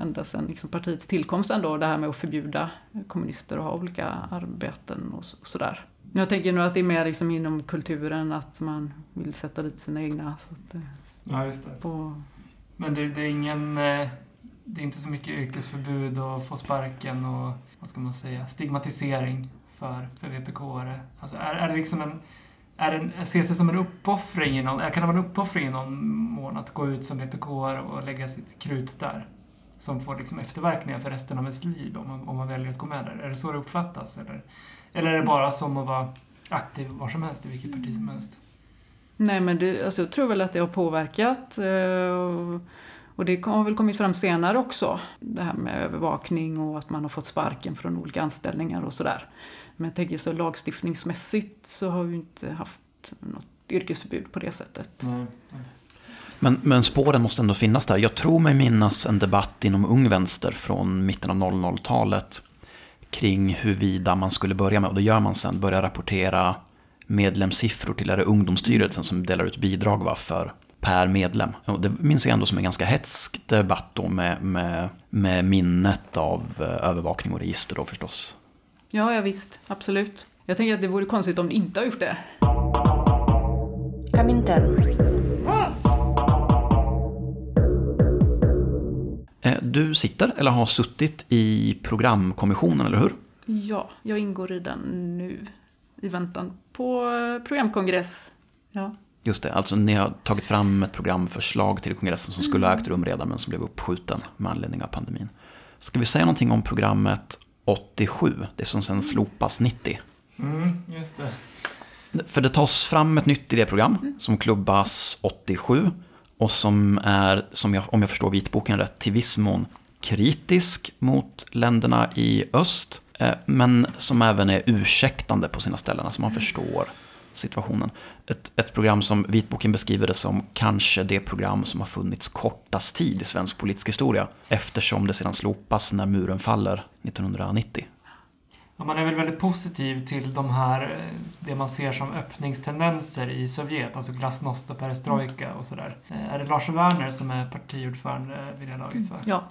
ända sedan liksom partiets tillkomst ändå det här med att förbjuda kommunister att ha olika arbeten och sådär. Jag tänker nog att det är mer liksom inom kulturen att man vill sätta dit sina egna. Så att, ja, just det. På... Men det, det, är ingen... Eh, det är inte så mycket yrkesförbud och få sparken och vad ska man säga, stigmatisering för, för VPK-are. Alltså är, är det liksom en... Är det, ses det som en uppoffring i någon, kan det vara en uppoffring i någon mån att gå ut som VPK-are och lägga sitt krut där? Som får liksom efterverkningar för resten av ens liv om man, om man väljer att gå med där. Är det så det uppfattas? Eller? Eller är det bara som att vara aktiv var som helst, i vilket parti som helst? Nej, men det, alltså, jag tror väl att det har påverkat. Eh, och det har väl kommit fram senare också. Det här med övervakning och att man har fått sparken från olika anställningar och sådär. Men jag tänker så lagstiftningsmässigt så har vi inte haft något yrkesförbud på det sättet. Mm. Men, men spåren måste ändå finnas där. Jag tror mig minnas en debatt inom Ung Vänster från mitten av 00-talet kring huruvida man skulle börja med, och det gör man sen, börja rapportera medlemssiffror till det Ungdomsstyrelsen som delar ut bidrag va, för per medlem. Och det minns jag ändå som en ganska hetsk debatt då med, med, med minnet av eh, övervakning och register då förstås. Ja, ja visst, absolut. Jag tänker att det vore konstigt om det inte har gjort det. Eh, du sitter, eller har suttit, i programkommissionen, eller hur? Ja, jag ingår i den nu. I väntan på eh, programkongress. Ja. Just det, alltså ni har tagit fram ett programförslag till kongressen som skulle ha ägt rum redan men som blev uppskjuten med anledning av pandemin. Ska vi säga någonting om programmet 87, det som sen slopas 90? Mm, just det. För det tas fram ett nytt idéprogram mm. som klubbas 87 och som är, som jag, om jag förstår vitboken rätt, till viss mån kritisk mot länderna i öst, eh, men som även är ursäktande på sina ställen. Alltså man mm. förstår situationen. Ett, ett program som vitboken beskriver det som kanske det program som har funnits kortast tid i svensk politisk historia. Eftersom det sedan slopas när muren faller 1990. Ja, man är väl väldigt positiv till de här, eh, det man ser som öppningstendenser i Sovjet, alltså glasnost och perestrojka och sådär. Eh, Är det Lars Werner som är partiordförande vid det laget? Va? Ja,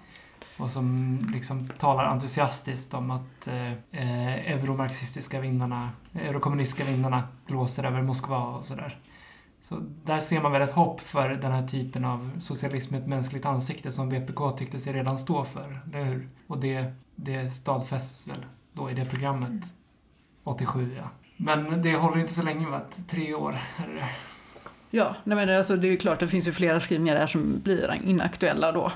Och som liksom talar entusiastiskt om att eh, eh, euromarxistiska vindarna, eurokommunistiska vindarna blåser över Moskva och sådär. Så där ser man väl ett hopp för den här typen av socialism med ett mänskligt ansikte som VPK tyckte sig redan stå för, eller hur? Och det, det stadfästs väl då i det programmet 87, ja. Men det håller inte så länge, va? Tre år är det. ja nej men alltså, det är ju klart, det finns ju flera skrivningar där som blir inaktuella då.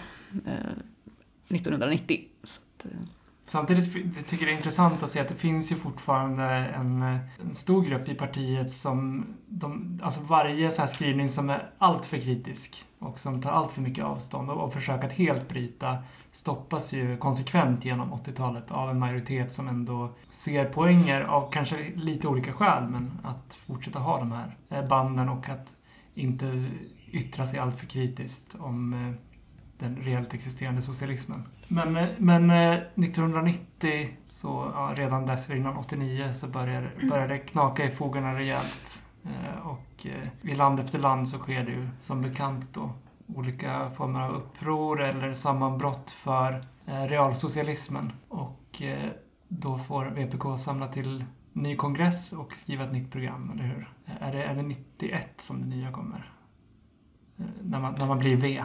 1990. Så att, eh, Samtidigt tycker jag det är intressant att se att det finns ju fortfarande en, eh, en stor grupp i partiet som de, alltså varje så här skrivning som är alltför kritisk och som tar allt för mycket avstånd och, och försöker att helt bryta stoppas ju konsekvent genom 80-talet av en majoritet som ändå ser poänger av kanske lite olika skäl men att fortsätta ha de här eh, banden och att inte yttra sig allt för kritiskt om eh, den reellt existerande socialismen. Men, eh, men eh, 1990, så ja, redan dessförinnan 89, så började, började det knaka i fogarna rejält. Eh, Och eh, i land efter land så sker det ju som bekant då olika former av uppror eller sammanbrott för eh, realsocialismen. Och eh, då får VPK samla till ny kongress och skriva ett nytt program, eller hur? Eh, Är det, är det 91 som det nya kommer? Eh, När man, när man blir V?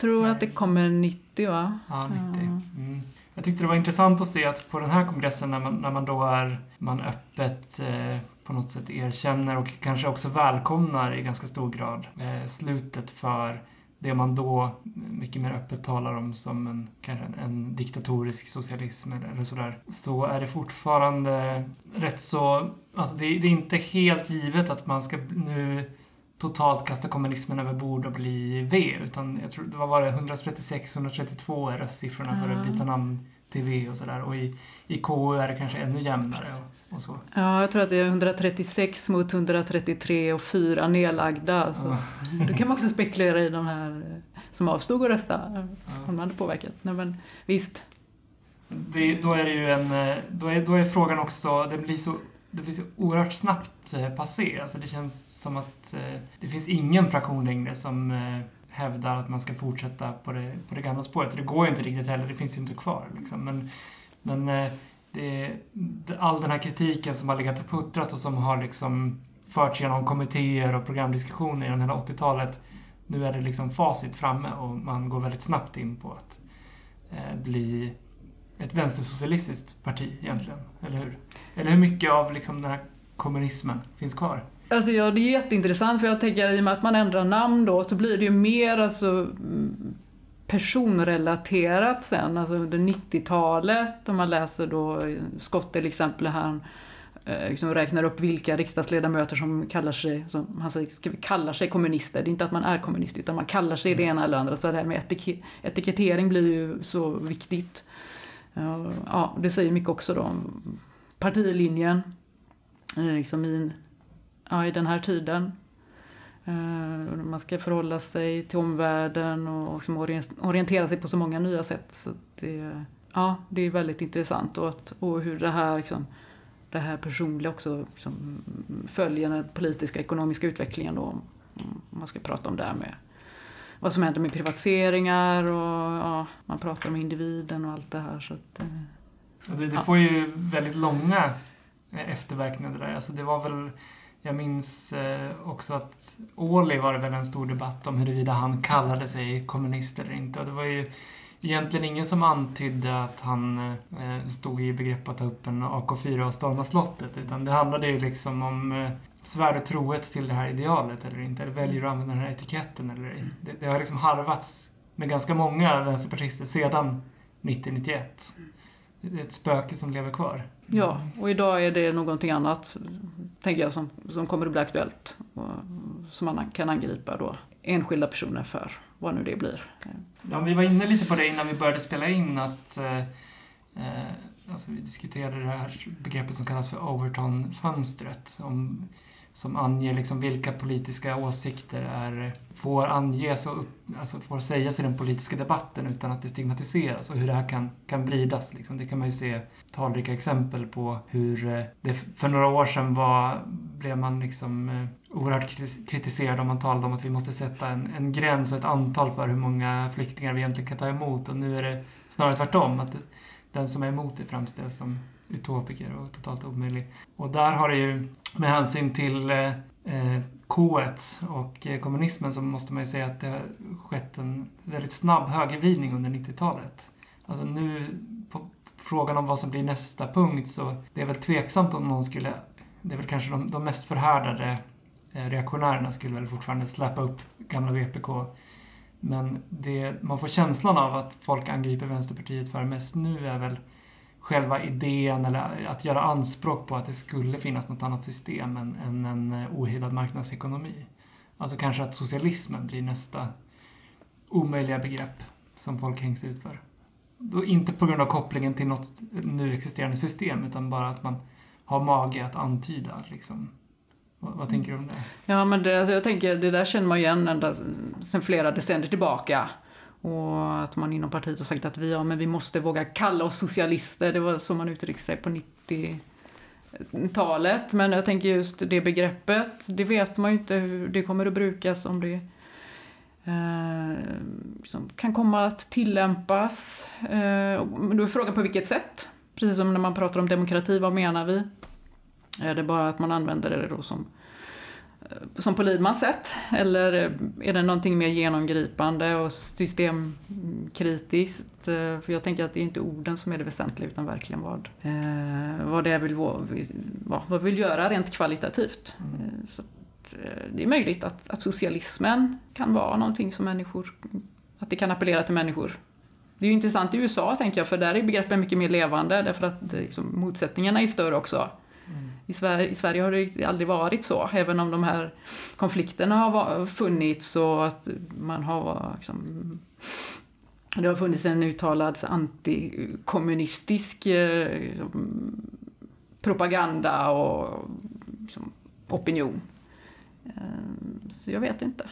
Tror att det kommer 90 va? Ja, 90. Ja. Mm. Jag tyckte det var intressant att se att på den här kongressen när man, när man då är, man öppet eh, på något sätt erkänner och kanske också välkomnar i ganska stor grad eh, slutet för det man då mycket mer öppet talar om som en, kanske en, en diktatorisk socialism eller, eller sådär, så är det fortfarande rätt så, alltså det, det är inte helt givet att man ska nu totalt kasta kommunismen över bord och bli V. Utan jag tror det var bara 136-132 är röstsiffrorna för att byta namn till V och sådär. Och i, i KU är det kanske ännu jämnare och, och så. Ja, jag tror att det är 136 mot 133 och fyra nedlagda. Så Ja. Då kan man också spekulera i de här eh, som avstod att rösta, om Ja. de hade påverkat. Nej, men visst. Det, då är det ju en... eh, Då är, då är frågan också... Det blir så, det blir så oerhört snabbt eh, passé. Alltså det känns som att eh, det finns ingen fraktion längre som eh, hävdar att man ska fortsätta på det, på det gamla spåret. Det går ju inte riktigt heller. Det finns ju inte kvar. Liksom. Men, men det, all den här kritiken som har legat och puttrat och som har liksom förts genom kommittéer och programdiskussioner genom hela 80-talet. Nu är det liksom facit framme och man går väldigt snabbt in på att bli ett vänstersocialistiskt parti egentligen, eller hur? Eller hur mycket av liksom den här kommunismen finns kvar? Alltså ja, det är jätteintressant för jag tänker i och med att man ändrar namn då så blir det ju mer alltså mm, personrelaterat sen, alltså under 90-talet om man läser då Scott till exempel han eh, liksom räknar upp vilka riksdagsledamöter som kallar sig, som han säger, ska vi kalla sig kommunister. Det är inte att man är kommunist utan man kallar sig det ena eller andra. Så det här med etik etikettering blir ju så viktigt. Eh, ja, det säger mycket också då om partilinjen eh, liksom i, ja, i den här tiden. Eh, man ska förhålla sig till omvärlden och liksom orientera sig på så många nya sätt. Så det, ja, det är väldigt intressant och, att, och hur det här, liksom, det här personliga också liksom, följer den politiska ekonomiska utvecklingen. Då, om man ska prata om det här med vad som händer med privatiseringar och ja, man pratar om individen och allt det här. Så att, eh, Det, det Ja. får ju väldigt långa eh, efterverkningar det där. Alltså det var väl, jag minns eh, också att Åhli var det väl en stor debatt om huruvida han kallade sig kommunist eller inte. Och det var ju egentligen ingen som antydde att han eh, stod i begrepp att ta upp en AK4 och storma slottet. Utan det handlade ju liksom om svär du trohet till det här idealet eller inte? Eller väljer du att använda den här etiketten eller ej? Det, det har liksom harvats med ganska många vänsterpartister sedan 90-91. Det är ett spöke som lever kvar. Ja, och idag är det någonting annat, tänker jag, som, som kommer att bli aktuellt. Och, som man kan angripa då enskilda personer för, vad nu det blir. Ja, vi var inne lite på det innan vi började spela in att eh, eh, alltså vi diskuterade det här begreppet som kallas för Overton-fönstret. Om som anger liksom vilka politiska åsikter är, får anges och upp, alltså får sägas i den politiska debatten utan att det stigmatiseras och hur det här kan, kan vridas. Liksom. Det kan man ju se talrika exempel på hur eh, det för några år sedan var, blev man liksom eh, oerhört kritiserad om man talade om att vi måste sätta en, en gräns och ett antal för hur många flyktingar vi egentligen kan ta emot och nu är det snarare tvärtom. att Den som är emot det framställs som utopiker och totalt omöjlig. Och där har det ju med hänsyn till eh, eh K1 och eh, kommunismen så måste man ju säga att det har skett en väldigt snabb högervridning under 90-talet. Alltså nu, på frågan om vad som blir nästa punkt så det är väl tveksamt om någon skulle, det är väl kanske de, de mest förhärdade eh, reaktionärerna skulle väl fortfarande släppa upp gamla VPK. Men det man får känslan av att folk angriper Vänsterpartiet för mest nu är väl själva idén eller att göra anspråk på att det skulle finnas något annat system än, än en eh, ohejdad marknadsekonomi. Alltså kanske att socialismen blir nästa omöjliga begrepp som folk hängs ut för. Då inte på grund av kopplingen till något nu existerande system utan bara att man har mage att antyda liksom. Vad, vad tänker du om det? Ja, men det, alltså jag tänker, det där känner man igen ända sedan flera decennier tillbaka. Och att man inom partiet har sagt att vi, ja, men vi måste våga kalla oss socialister. Det var så man uttryckte sig på 90-talet. Men jag tänker just det begreppet, det vet man ju inte hur det kommer att brukas om det eh, som kan komma att tillämpas. Eh, då är frågan på vilket sätt? Precis som när man pratar om demokrati, vad menar vi? Är det bara att man använder det då som Eh, som på Lidmans sätt? Eller är det någonting mer genomgripande och systemkritiskt? Eh, för jag tänker att det är inte orden som är det väsentliga utan verkligen vad, eh, vad det är vill, vad, vad vill göra rent kvalitativt. Mm. Så det är möjligt att, att socialismen kan vara någonting som människor, att det kan appellera till människor. Det är ju intressant i USA tänker jag, för där är begreppen mycket mer levande därför att liksom, motsättningarna är större också. I Sverige, I Sverige har det aldrig varit så, även om de här konflikterna har funnits och att man har liksom, det har funnits en uttalad antikommunistisk eh, liksom, propaganda och liksom, opinion. Eh, så jag vet inte.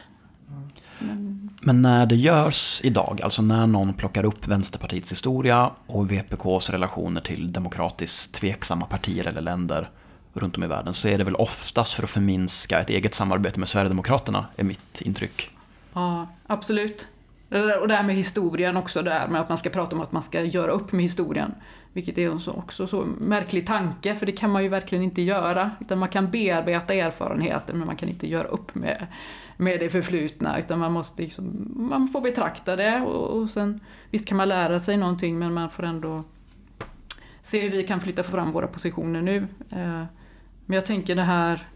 Mm. Men... Men... när det görs idag, alltså när någon plockar upp Vänsterpartiets historia och VPKs relationer till demokratiskt tveksamma partier eller länder runt om i världen så är det väl oftast för att förminska ett eget samarbete med Sverigedemokraterna, är mitt intryck. Ja, absolut. Eh, och det här med historien också, där med att man ska prata om att man ska göra upp med historien. Vilket är också så märklig tanke, för det kan man ju verkligen inte göra. Utan man kan bearbeta erfarenheter, men man kan inte göra upp med, med det förflutna. Utan man måste liksom, man får betrakta det och, och sen, visst kan man lära sig någonting, men man får ändå se hur vi kan flytta fram våra positioner nu. Eh, men jag tänker det här,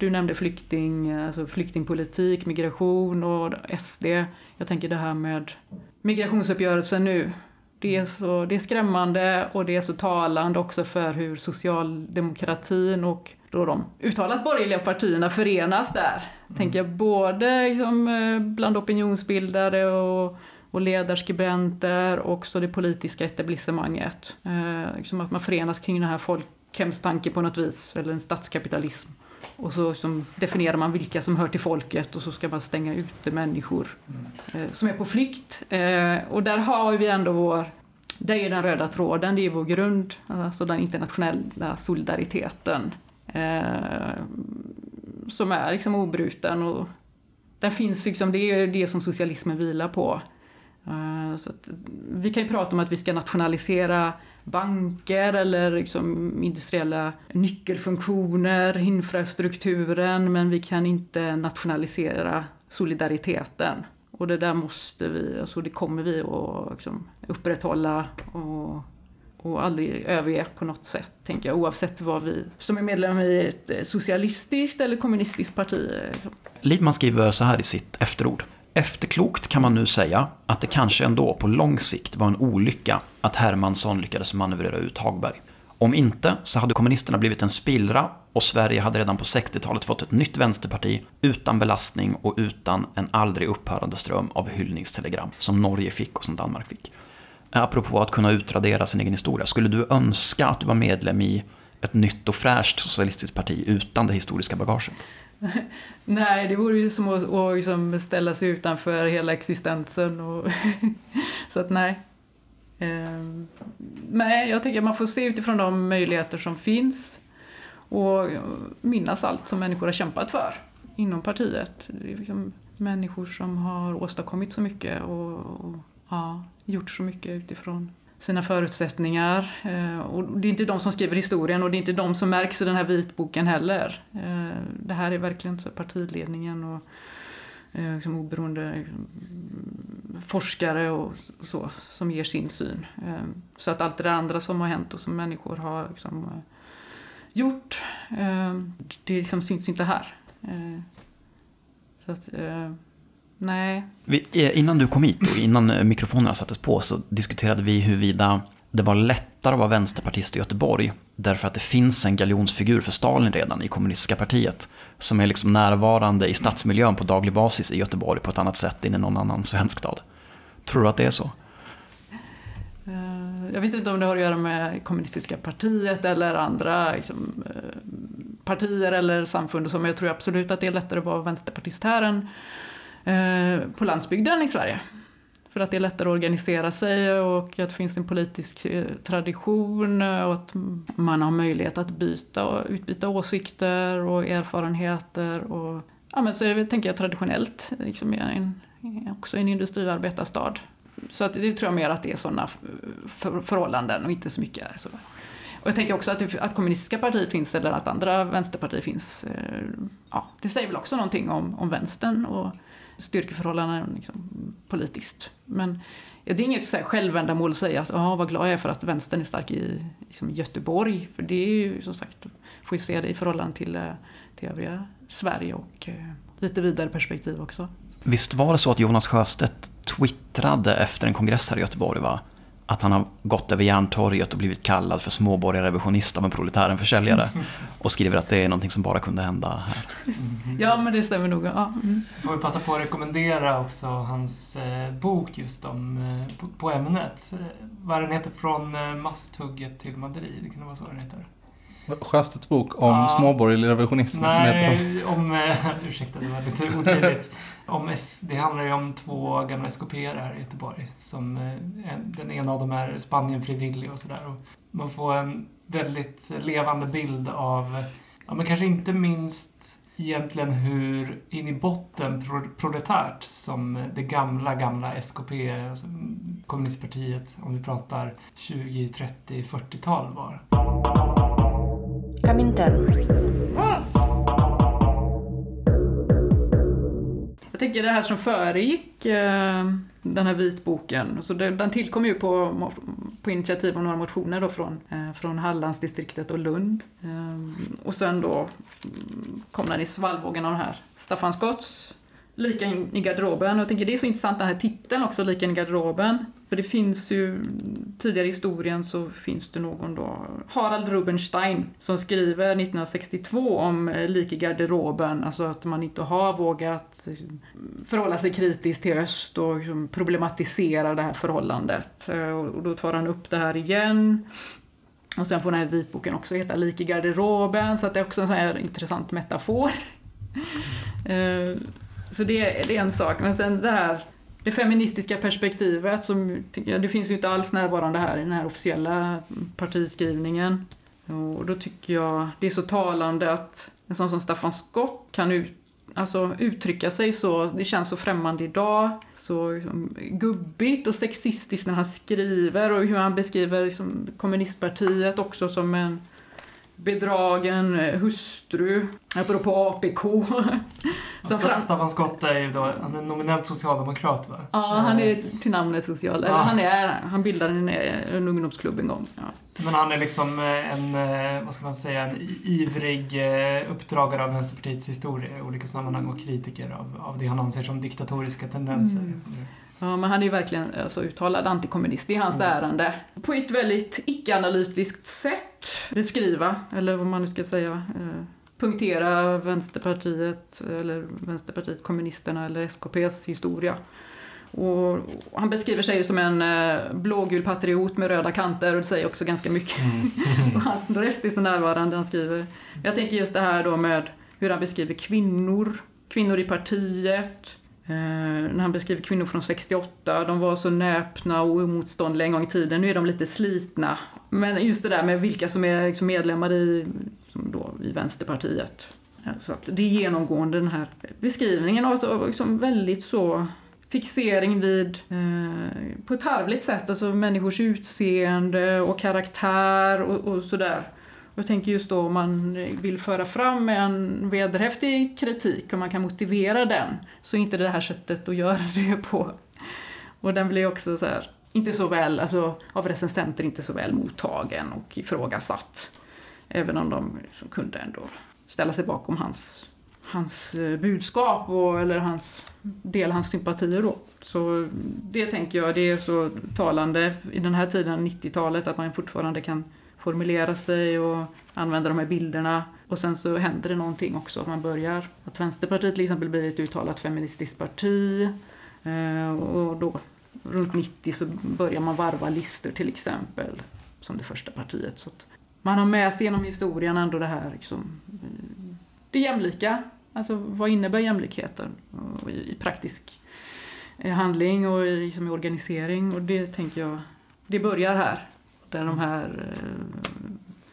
du nämnde flykting, alltså flyktingpolitik, migration och SD. Jag tänker det här med migrationsuppgörelsen nu. Det är, så, det är skrämmande och det är så talande också för hur socialdemokratin och då de uttalat borgerliga partierna förenas där. Mm. Tänker jag både liksom, eh, bland opinionsbildare och, och ledarskribenter och också det politiska etablissemanget. Eh, liksom att man förenas kring den här folk folkhemstanke på något vis, eller en statskapitalism. Och så som definierar man vilka som hör till folket och så ska man stänga ute människor mm. eh, som är på flykt. Eh, och där har vi ändå vår, det är den röda tråden, det är vår grund, alltså den internationella solidariteten. Eh, som är liksom obruten och där finns liksom, det är det som socialismen vilar på. Eh, så vi kan ju prata om att vi ska nationalisera banker eller liksom industriella nyckelfunktioner, infrastrukturen, men vi kan inte nationalisera solidariteten. Och det där måste vi, alltså det kommer vi att liksom upprätthålla och, och aldrig överge på något sätt, tänker jag, oavsett vad vi som är medlem i ett socialistiskt eller kommunistiskt parti. Liksom. Lidman skriver så här i sitt efterord. Efterklokt kan man nu säga att det kanske ändå på lång sikt var en olycka att Hermansson lyckades manövrera ut Hagberg. Om inte så hade kommunisterna blivit en spillra och Sverige hade redan på 60-talet fått ett nytt vänsterparti utan belastning och utan en aldrig upphörande ström av hyllningstelegram som Norge fick och som Danmark fick. Apropå att kunna utradera sin egen historia, skulle du önska att du var medlem i ett nytt och fräscht socialistiskt parti utan det historiska bagaget? (laughs) Nej, det vore ju som att, att liksom ställa sig utanför hela existensen. Och (laughs) så att nej. Ehm, nej, jag tänker att man får se utifrån de möjligheter som finns och minnas allt som människor har kämpat för inom partiet. Det är liksom människor som har åstadkommit så mycket och, och ja, gjort så mycket utifrån sina förutsättningar. Eh, och det är inte de som skriver historien och det är inte de som märks i den här vitboken heller. Eh, det här är verkligen så partiledningen och eh, liksom oberoende forskare och så som ger sin syn. Så att allt det andra som har hänt och som människor har liksom gjort, det liksom syns inte här. Så att, Nej. Vi, eh, innan du kom hit och innan eh, mikrofonerna sattes på så diskuterade vi huruvida det var lättare att vara vänsterpartist i Göteborg därför att det finns en galjonsfigur för Stalin redan i kommunistiska partiet som är liksom närvarande i stadsmiljön på daglig basis i Göteborg på ett annat sätt än i någon annan svensk stad. Tror du att det är så? Eh, jag vet inte om det har att göra med kommunistiska partiet eller andra liksom, partier eller samfund som jag tror absolut att det är lättare att vara vänsterpartist här än Eh, på landsbygden i Sverige. För att det är lättare att organisera sig och att det finns en politisk eh, tradition och att man har möjlighet att byta och utbyta åsikter och erfarenheter. Och, ja, men så är det, tänker jag traditionellt liksom en, också en industriarbetarstad. Så att det tror jag mer att det är sådana för, förhållanden och inte så mycket så. Och jag tänker också att, det, att kommunistiska partiet finns eller att andra vänsterpartier finns. Eh, ja, det säger väl också någonting om, om vänstern och styrkeförhållanden liksom, politiskt. Men ja, det är inget så här självändamål att säga att ah, vad glad jag är för att vänstern är stark i liksom, Göteborg. För det är ju som sagt, får ju se det i förhållande till, eh, till övriga Sverige och eh, lite vidare perspektiv också. Visst var det så att Jonas Sjöstedt twittrade efter en kongress här i Göteborg va? Att han har gått över Järntorget och blivit kallad för småborgarrevisionist av en proletärenförsäljare. (laughs) Och skriver att det är någonting som bara kunde hända här. Ja, men det stämmer nog. Ja. Mm. Får vi passa på att rekommendera också hans eh, bok just om, eh, på, på, ämnet. Eh, vad den heter, Från masthugget till Madrid. Kan det vara så den heter? Sjöstedts bok om ja, småborgerlig revisionism nej, som heter om, eh, (laughs) ursäkta det var lite otydligt. om S, det handlar ju om två gamla SKP här i Göteborg. Som, eh, den ena av dem är Spanienfrivillig och sådär. Man får en väldigt levande bild av, ja men kanske inte minst egentligen hur in i botten proletärt som det gamla, gamla SKP, alltså kommunistpartiet, om vi pratar 20, 30, 40-tal var. Komintern. Jag tänker det här som föregick eh, den här vitboken, så den tillkom ju på, på initiativ av några motioner då från, eh, från Hallandsdistriktet och Lund. Eh, och sen då mm, kom den i svallvågen av den här Staffan Skotts Lika in i garderoben. Och jag tänker det är så intressant den här titeln också, Lika in i garderoben. För det finns ju, tidigare i historien så finns det någon då, Harald Rubenstein, som skriver 1962 om eh, lik i garderoben, alltså att man inte har vågat eh, förhålla sig kritiskt till öst och liksom problematisera det här förhållandet. Eh, och då tar han upp det här igen. Och sen får den här vitboken också heta Lik i garderoben, så att det är också en sån här intressant metafor. Mm. (laughs) Så det, det är en sak, men sen det här det feministiska perspektivet som det finns ju inte alls närvarande här i den här officiella partiskrivningen. Och då tycker jag det är så talande att en sån som Staffan Skott kan ut, alltså, uttrycka sig så, det känns så främmande idag, så liksom, gubbigt och sexistiskt när han skriver och hur han beskriver liksom, kommunistpartiet också som en bedragen eh, hustru, apropå APK. (laughs) Som fram... Staffan Skott är ju då, han är nominellt socialdemokrat va? Ja, han är till namnet social, ja. han, är, han bildade en, en ungdomsklubb en gång. Ja. Men han är liksom eh, en, eh, vad ska man säga, en ivrig uppdragare av Vänsterpartiets historia i olika sammanhang och kritiker av, av det han anser som diktatoriska tendenser. Mm. Ja, men han är ju verkligen alltså, uttalad antikommunist. Det är hans mm. ärende. På ett väldigt icke-analytiskt sätt beskriva, eller vad man nu ska säga, eh, punktera Vänsterpartiet, eller Vänsterpartiet kommunisterna eller SKPs historia. Och han beskriver sig som en eh, blågul patriot med röda kanter och det säger också ganska mycket. (laughs) och hans röst är så närvarande han skriver. Jag tänker just det här då med hur han beskriver kvinnor, kvinnor i partiet. Eh, när han beskriver kvinnor från 68, de var så näpna och oemotståndliga en gång i tiden. Nu är de lite slitna. Men just det där med vilka som är liksom medlemmar i, då, i Vänsterpartiet. Ja, Så att det är genomgående den här beskrivningen av liksom väldigt så fixering vid, eh, på ett tarvligt sätt, alltså människors utseende och karaktär och, och sådär. Och jag tänker just då om man vill föra fram en vederhäftig kritik, och man kan motivera den, så är inte det här sättet att göra (laughs) det på. Och den blir också så här, inte så väl, alltså av recensenter inte så väl mottagen och ifrågasatt. Även om de kunde ändå ställa sig bakom hans, hans eh, budskap och, eller hans del hans sympatier då. Så det tänker jag, det är så talande i den här tiden, 90-talet, att man fortfarande kan formulera sig och använda de här bilderna. Och sen så händer det någonting också, att man börjar, att Vänsterpartiet till exempel blir ett uttalat feministiskt parti. Eh, och då runt 90 så börjar man varva listor till exempel, som det första partiet. Så att man har med sig genom historien ändå det här liksom, eh, det jämlika. Alltså vad innebär jämlikheten i, praktisk eh, handling och i, liksom i organisering och det tänker jag, det börjar här. Där de här eh,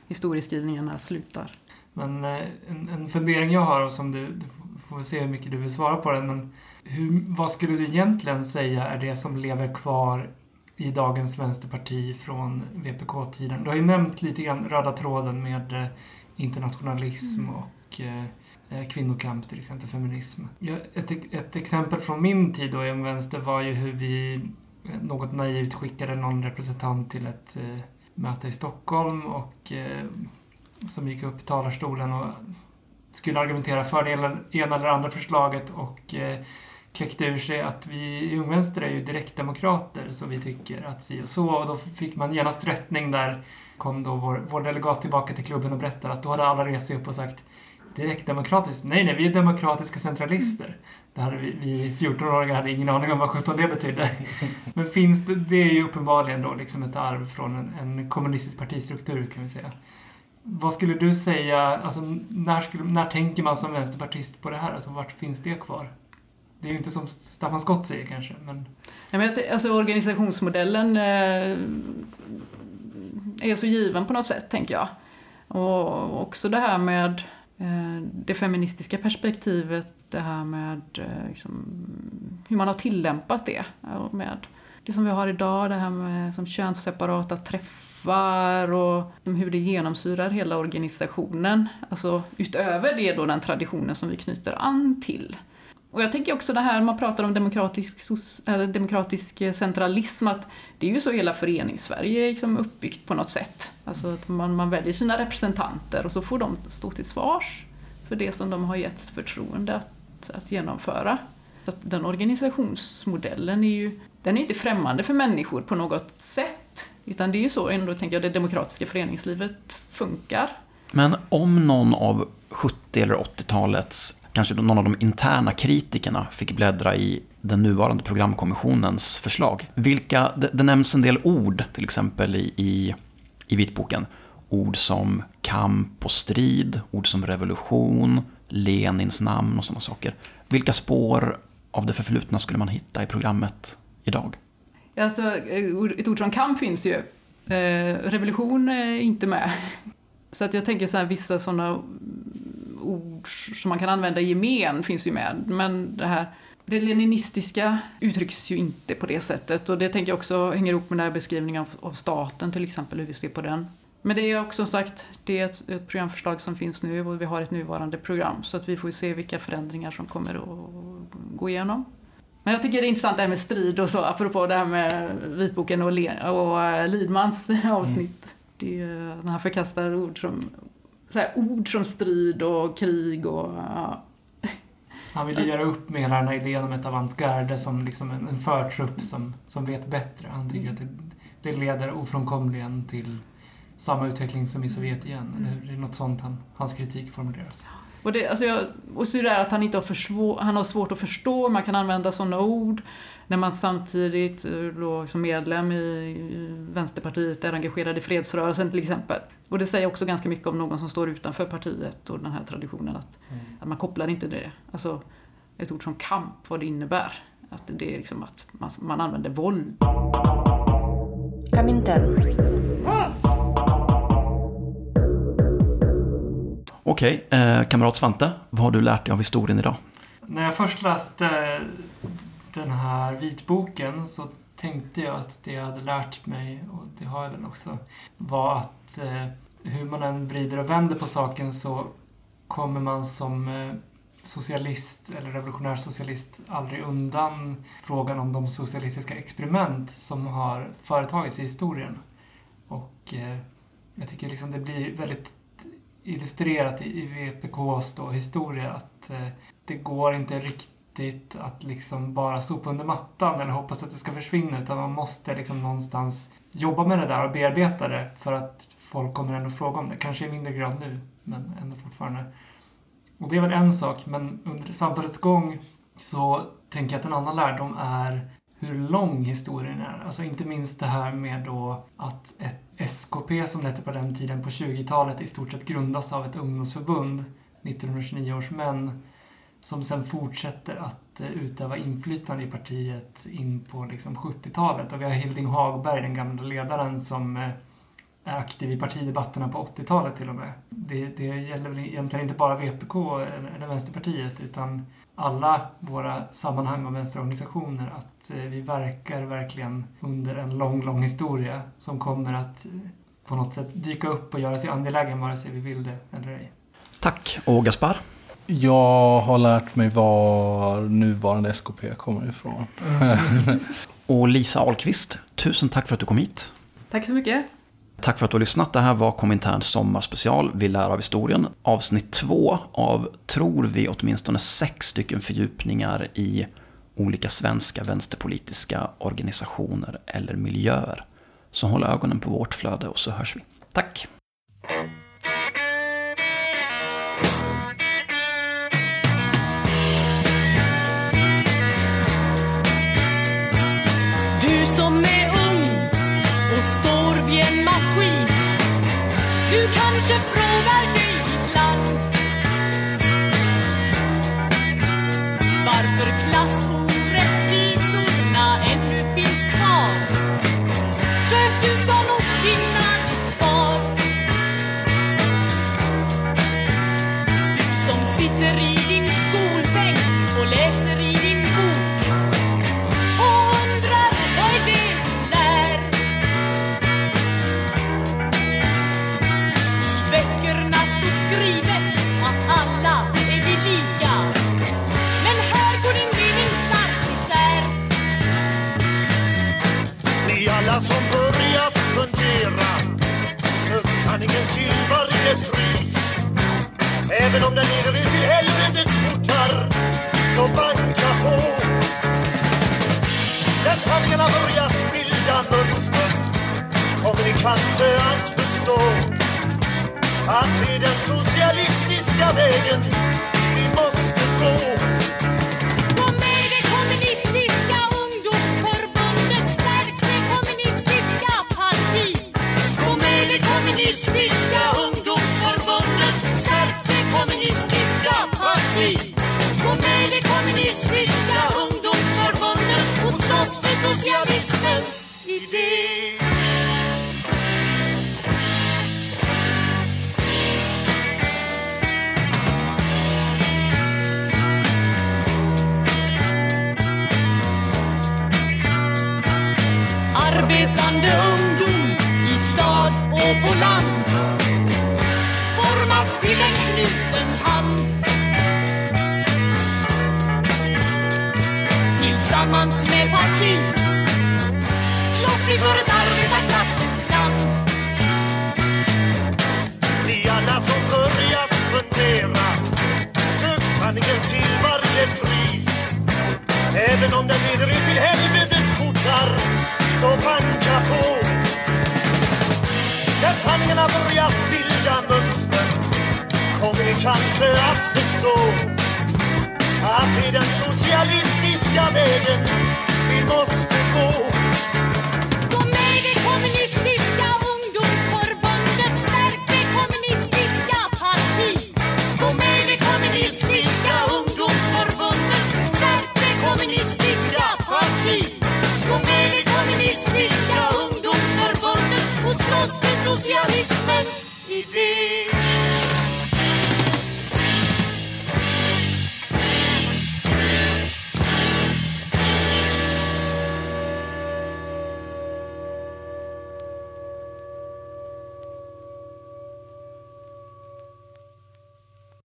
historieskrivningarna slutar. Men eh, en, en fundering jag har och som du, du får se hur mycket du vill svara på den, men hur, vad skulle du egentligen säga är det som lever kvar i dagens vänsterparti från VPK-tiden? Du har ju nämnt lite grann röda tråden med eh, internationalism och eh, eh, kvinnokamp, till exempel feminism. Ja, ett, ett exempel från min tid då i en vänster var ju hur vi något naivt skickade någon representant till ett eh, möte i Stockholm och eh, som gick upp i talarstolen och skulle argumentera för det ena eller andra förslaget och eh, kläckte ur sig att vi i Ung Vänster är ju direktdemokrater så vi tycker att si och så. Och då fick man genast rättning där. Kom då vår, vår delegat tillbaka till klubben och berättade att då hade alla rest sig upp och sagt direktdemokratiskt? Nej, nej, vi är demokratiska centralister. Det hade vi, vi 14-åringar hade ingen aning om vad 17 det betydde. (laughs) Men finns det, det är ju uppenbarligen då liksom ett arv från en, en kommunistisk partistruktur kan vi säga. Vad skulle du säga, alltså när, skulle, när tänker man som vänsterpartist på det här? Alltså vart finns det kvar? Det är ju inte som Staffan Skott säger kanske, men Nej, men alltså organisationsmodellen eh, är så given på något sätt, tänker jag. Och också det här med eh, Eh, det feministiska perspektivet, det här med eh, liksom, hur man har tillämpat det. Med det som vi har idag, det här med som könsseparata träffar och hur det genomsyrar hela organisationen. Alltså utöver det då den traditionen som vi knyter an till. Och jag tänker också det här, man pratar om demokratisk, eller demokratisk eh, centralism, att det är ju så hela förenings-Sverige är liksom uppbyggt på något sätt. Alltså att man, man väljer sina representanter och så får de stå till svars för det som de har getts förtroende att, att genomföra. Så att den organisationsmodellen är ju den är inte främmande för människor på något sätt. Utan det är ju så ändå, tänker jag, det demokratiska föreningslivet funkar. Men om någon av 70 eller 80-talets, kanske någon av de interna kritikerna fick bläddra i den nuvarande programkommissionens förslag. Vilka, det, det nämns en del ord, till exempel i, i, i vitboken. Ord som kamp och strid, ord som revolution, Lenins namn och sådana saker. Vilka spår av det förflutna skulle man hitta i programmet idag? Alltså, eh, ett ord som kamp finns ju. Eh, revolution är inte med. (laughs) Så att jag tänker så här, vissa sådana ord som man kan använda i gemen finns ju med. Men det här det leninistiska uttrycks ju inte på det sättet. Och det tänker jag också hänger ihop med den här beskrivningen av, av staten till exempel, hur vi ser på den. Men det är också sagt, det är ett, ett programförslag som finns nu och vi har ett nuvarande program. Så att vi får se vilka förändringar som kommer att gå igenom. Men jag tycker det är intressant det här med strid och så, apropå det här med vitboken och, Le- och eh, Lidmans (laughs) avsnitt. Det är ju, när han förkastar ord som, så här, ord som strid och krig och ja, han vill ju göra upp med hela den här idén om ett avantgarde som liksom en, en förtrupp som, som vet bättre. Han tycker att det, det leder ofrånkomligen till samma utveckling som i Sovjet igen. Eller hur? Det är något sånt han, hans kritik formuleras. Och det, alltså jag, och så är det att han, inte har, försvår, han har svårt att förstå, man kan använda sådana ord när man samtidigt eh, då, som medlem i Vänsterpartiet är engagerad i fredsrörelsen till exempel. Och det säger också ganska mycket om någon som står utanför partiet och den här traditionen att, Mm. att man kopplar inte det. Alltså ett ord som kamp, vad det innebär. Att det är liksom att man, man använder våld. Okej, eh, kamrat Svante, vad har du lärt dig av historien idag? När jag först läste den här vitboken så tänkte jag att det jag hade lärt mig, och det har jag väl också, var att eh, hur man än vrider och vänder på saken så kommer man som eh, socialist eller revolutionär socialist aldrig undan frågan om de socialistiska experiment som har företagits i historien. Och eh, jag tycker liksom det blir väldigt illustrerat i, i VPKs då historia att eh, det går inte riktigt att liksom bara sopa under mattan eller hoppas att det ska försvinna utan man måste liksom någonstans jobba med det där och bearbeta det för att folk kommer ändå fråga om det. Kanske i mindre grad nu, men ändå fortfarande. Och det är väl en sak, men under samtalets gång så tänker jag att en annan lärdom är hur lång historien är. Alltså inte minst det här med då att ett SKP som det hette på den tiden på 20-talet i stort sett grundas av ett ungdomsförbund, 1929 års män, som sen fortsätter att eh, utöva inflytande i partiet in på liksom 70-talet. Och vi har Hilding Hagberg, den gamla ledaren, som eh, är aktiv i partidebatterna på 80-talet till och med. Det, det gäller väl egentligen inte bara VPK eller, Vänsterpartiet utan alla våra sammanhang och vänsterorganisationer att eh, vi verkar verkligen under en lång, lång historia som kommer att på något sätt dyka upp och göra sig angelägen vare sig vi vill det eller ej. Tack. Och Gaspar? Jag har lärt mig var nuvarande SKP kommer ifrån. (laughs) Och Lisa Ahlqvist, tusen tack för att du kom hit. Tack så mycket. Tack för att du har lyssnat. Det här var Kominterns sommarspecial Vi lär av historien. Avsnitt två av, tror vi, åtminstone sex stycken fördjupningar i olika svenska vänsterpolitiska organisationer eller miljöer. Så håll ögonen på vårt flöde och så hörs vi. Tack! Kanske att förstå Att det är den socialistiska vägen vi måste gå Gå.